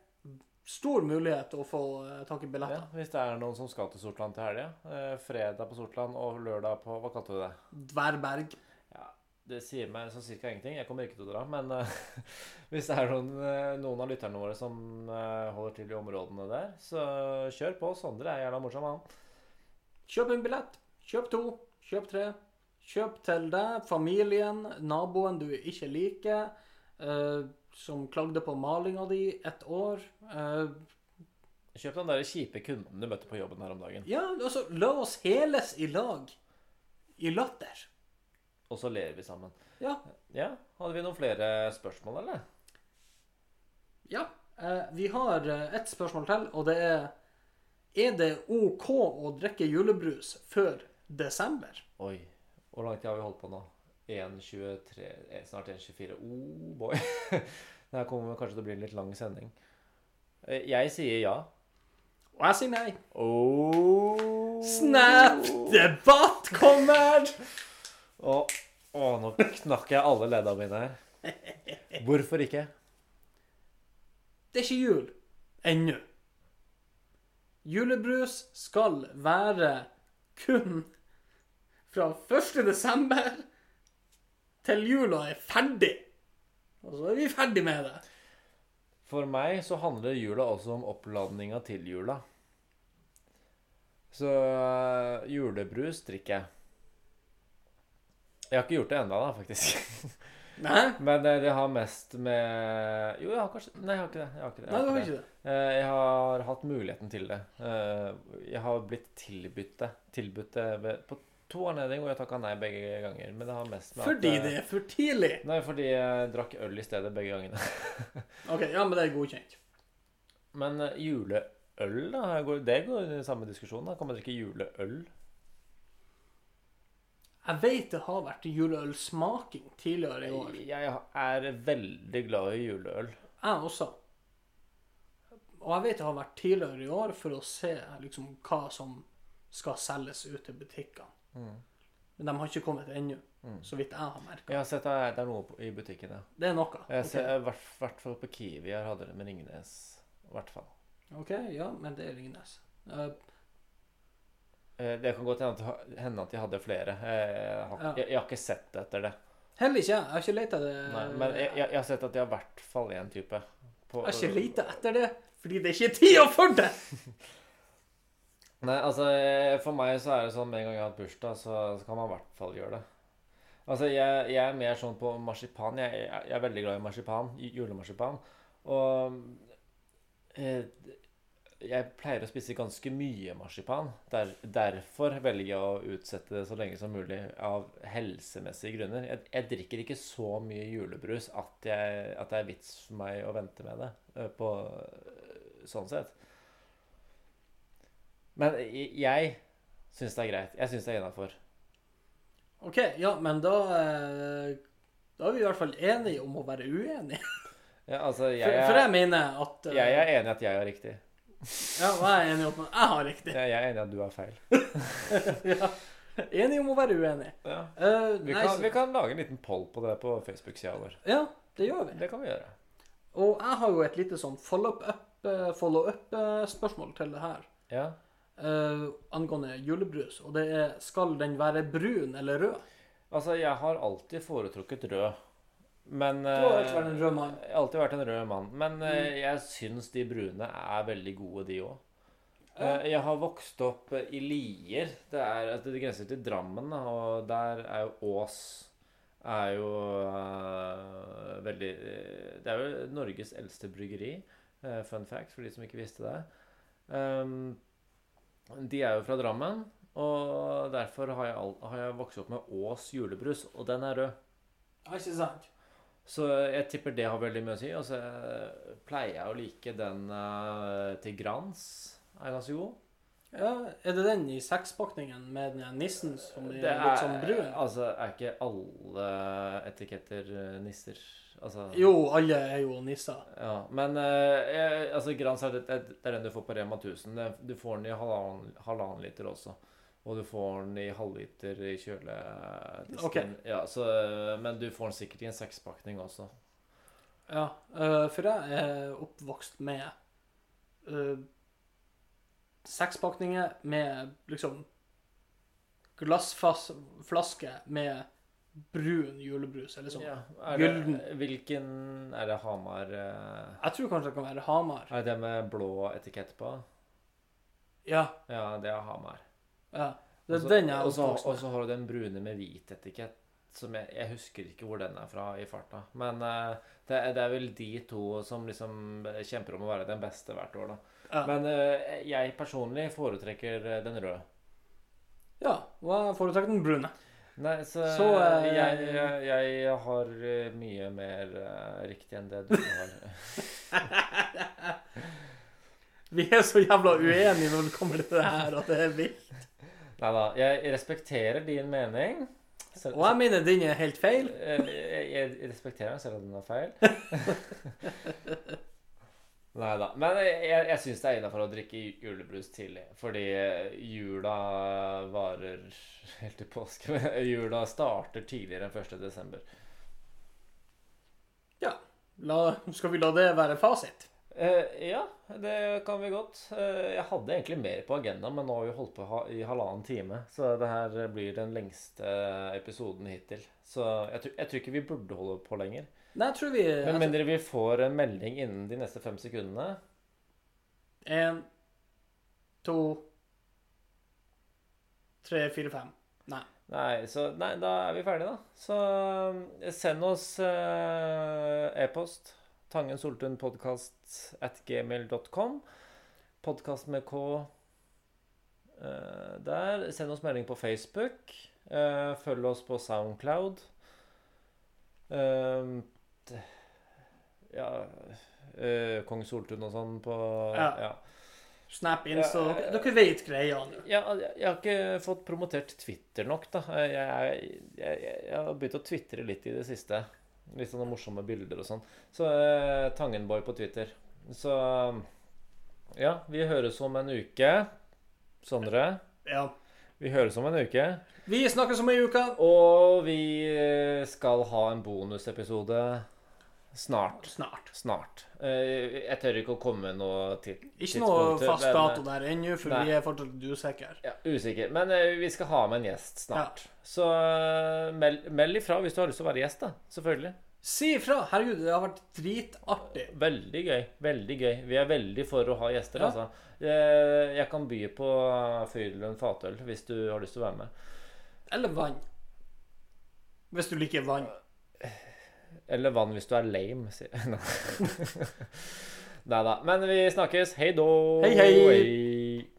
stor mulighet å få eh, tak i Ja, hvis det er noen som skal til Sortland til helga. Eh, fredag på Sortland og lørdag på Hva kalte du det? Dværberg. Det sier meg sånn cirka ingenting. Jeg kommer ikke til å dra. Men uh, (laughs) hvis det er noen, eh, noen av lytterne våre som uh, holder til i områdene der, så kjør på. Sondre er jævla morsom, han. Kjøp en billett. Kjøp to. Kjøp tre. Kjøp til deg, familien, naboen du ikke liker, uh, som klagde på malinga di et år. Kjøp den der kjipe kunden du møtte på jobben her om dagen. ja, altså, la oss heles i lag. I latter. Og så ler vi sammen. Ja. Ja, Hadde vi noen flere spørsmål, eller? Ja. Eh, vi har eh, ett spørsmål til, og det er Er det OK å drikke julebrus før desember? Oi. Hvor lang tid har vi holdt på nå? 1.23 eh, Snart 1.24. Oh boy. (laughs) Det her kommer kanskje til å bli en litt lang sending. Jeg sier ja. Og jeg sier nei. Oh. Snap-debatt kommer! Å, å, nå knakk jeg alle leddene mine her. Hvorfor ikke? Det er ikke jul ennå. Julebrus skal være kun fra 1. desember til jula er ferdig. Og så er vi ferdig med det. For meg så handler jula også om oppladninga til jula. Så øh, julebrus drikker jeg. Jeg har ikke gjort det ennå, da, faktisk. (laughs) Nei? Men eh, det har mest med Jo, jeg har kanskje Nei, jeg har ikke det. Jeg har ikke det. Jeg du har Nei, ikke det. ikke det. Eh, Jeg har hatt muligheten til det. Eh, Jeg har blitt tilbudt det. Tilbudt det ved- på to anledninger, og jeg takka nei begge ganger. Men det har mest med Fordi at det er for tidlig. Nei, fordi jeg drakk øl i stedet begge gangene. (laughs) OK, ja, men det er godkjent. Men eh, juleøl, da? går- Det går i samme diskusjon. da Kan man drikke juleøl? Jeg vet det har vært juleølsmaking tidligere i år. Jeg er veldig glad i juleøl. Jeg også. Og jeg vet det har vært tidligere i år for å se liksom, hva som skal selges ut til butikkene. Men de har ikke kommet ennå, så vidt jeg har merka. Jeg har sett at det er noe i butikken, ja. Det er noe. Jeg ser i hvert, fall på Kiwi her hadde det med Ringnes. I hvert fall. OK, ja, men det er Ringnes. Eh, Det kan godt hende at, de hadde flere. Jeg har, Ja. jeg, jeg har ikke sett etter det. heller ikke. Jeg har ikke lett etter det. Nei, men jeg, jeg, har sett at de har i hvert fall én type. På, Jeg har ikke lett etter det, fordi det er ikke tida for det! (laughs) Nei, altså eh, For meg så er det sånn med en gang jeg har hatt bursdag, så, så kan man i hvert fall gjøre det. Altså, jeg, jeg er mer sånn på marsipan. Jeg er veldig glad i marsipan. Julemarsipan. Og eh, jeg pleier å spise ganske mye marsipan. Der, derfor velger jeg å utsette det så lenge som mulig av helsemessige grunner. Jeg, jeg drikker ikke så mye julebrus at, jeg, at det er vits for meg å vente med det. eh, På, eh, sånn sett. Men jeg, syns det er greit. Jeg syns det er innafor. OK, ja, men da eh, Da er vi i hvert fall enige om å være uenige. Ja, altså, jeg, (laughs) For, for jeg er, mener at jeg er enig i at jeg har riktig. Ja, og jeg er enig om at jeg har riktig. Jeg er enig i at du har feil. (laughs) ja. Enig om å være uenig. Ja. Uh, Vi, nei, kan, så- vi kan lage en liten poll på det på Facebook-sida vår. Ja, det gjør vi. Det kan vi gjøre. Og jeg har jo et lite sånn follow-up-spørsmål follow til det her. Ja. Uh, angående julebrus. Og det er skal den være brun eller rød? Altså, jeg har alltid foretrukket rød. Men Du har alltid eh, vært en rød mann. Jeg har alltid vært en rød mann. Men mm. jeg syns de brune er veldig gode, de òg. Ja. Jeg har vokst opp eh, i Lier. Det, er, altså, det grenser til Drammen, og der er jo Ås er jo uh, veldig eh, Det er jo Norges eldste bryggeri. Uh, fun fact for de som ikke visste det. Um, de er jo fra Drammen, og derfor har jeg, all, har jeg vokst opp med Ås julebrus, og den er rød. Ja, ikke sant? Så jeg tipper det har veldig mye å si. Og så eh, pleier jeg å like den uh, til Grans. Er ganske god. Ja, Er det den i sekspakningen med den nissen som er, Det litt sånn brun? Altså, er ikke alle etiketter eh, nisser? Altså Jo, alle er jo nisser. Ja, men uh, jeg, altså Grans er, det, det er den du får på Rema 1000. Du får den i halvannen, halvannen liter også. Og du får den i halvliter i kjøledisken. Okay. Ja, så, men du får den sikkert i en sekspakning også. Ja, eh, for jeg er oppvokst med uh, sekspakninger med liksom glassflaske med brun julebrus, eller sånn. Ja, Gylden. hvilken Er det Hamar uh, Jeg tror kanskje det kan være Hamar. Er det det med blå etikett på? Ja, Ja, det er Hamar. Ja. Det er den jeg og så- har du den brune med hvit etikett. Som jeg, jeg husker ikke hvor den er fra i farta. Men uh, det, det er vel de to som liksom kjemper om å være den beste hvert år, da. Ja. Men uh, jeg personlig foretrekker eh, den røde. ja, Hva foretrekker den brune. Nei, så, Så, uh, jeg, jeg, jeg har mye mer riktig enn det du har. (laughs) Vi er så jævla uenige når det kommer til det her, at det er vilt. Nei da. Jeg respekterer din mening. Selv, Og jeg mener den er helt feil. Eh, jeg, jeg respekterer den selv om den er feil. (laughs) Nei da. Men jeg, jeg syns det er innafor å drikke julebrus tidlig. Fordi jula varer helt til påske. (laughs) Jula starter tidligere enn 1. desember. La, skal vi la det være fasit? Eh, ja, det kan vi godt. Uh, jeg hadde egentlig mer på agendaen, men nå har vi holdt på ha, i halvannen time. Så det her blir den lengste episoden hittil. Så jeg, tror- jeg tror ikke vi burde holde på lenger. Nei, jeg tror vi Med mindre vi får en melding innen de neste fem sekundene. Én, to, tre, fire, fem. Nei. Nei, så Nei, da er vi ferdige, da. Så eh, send oss uh, e-post. Tangen at gmail.com. Podkast med K eh, der. Send oss melding på Facebook. Eh, følg oss på Soundcloud. Eh, ja Kong Soltun og sånn på Ja. ja. Snap in, så Ja, dere, vet greia. Ja, jeg har ikke fått promotert Twitter nok, da. Jeg, jeg, jeg, jeg har begynt å tvitre litt i det siste. Litt sånne morsomme bilder og sånn. Så eh, Tangenboy på Twitter. Så ja, vi høres om en uke. Sondre, Ja. vi høres om en uke. Vi snakkes om ei uke. Og vi skal ha en bonusepisode snart. Snart. Snart. Eh, Jeg tør ikke å komme med noe til Ikke noe fast men, dato der ennå, for Nei. vi er fortsatt litt usikre. Ja, usikker. Men eh, vi skal ha med en gjest snart. Så eh, meld, meld ifra hvis du har lyst til å være gjest, da. Selvfølgelig. Si ifra! Herregud, det har vært dritartig. Veldig gøy. Veldig gøy. Vi er veldig for å ha gjester, Ja. altså. Eh, Jeg kan by på Fyrlund fatøl hvis du har lyst til å være med. Eller vann. Hvis du liker vann. Eller vann hvis du er lame, sier (laughs) Nei da. Men vi snakkes. Hei då. Hei, hei. hei.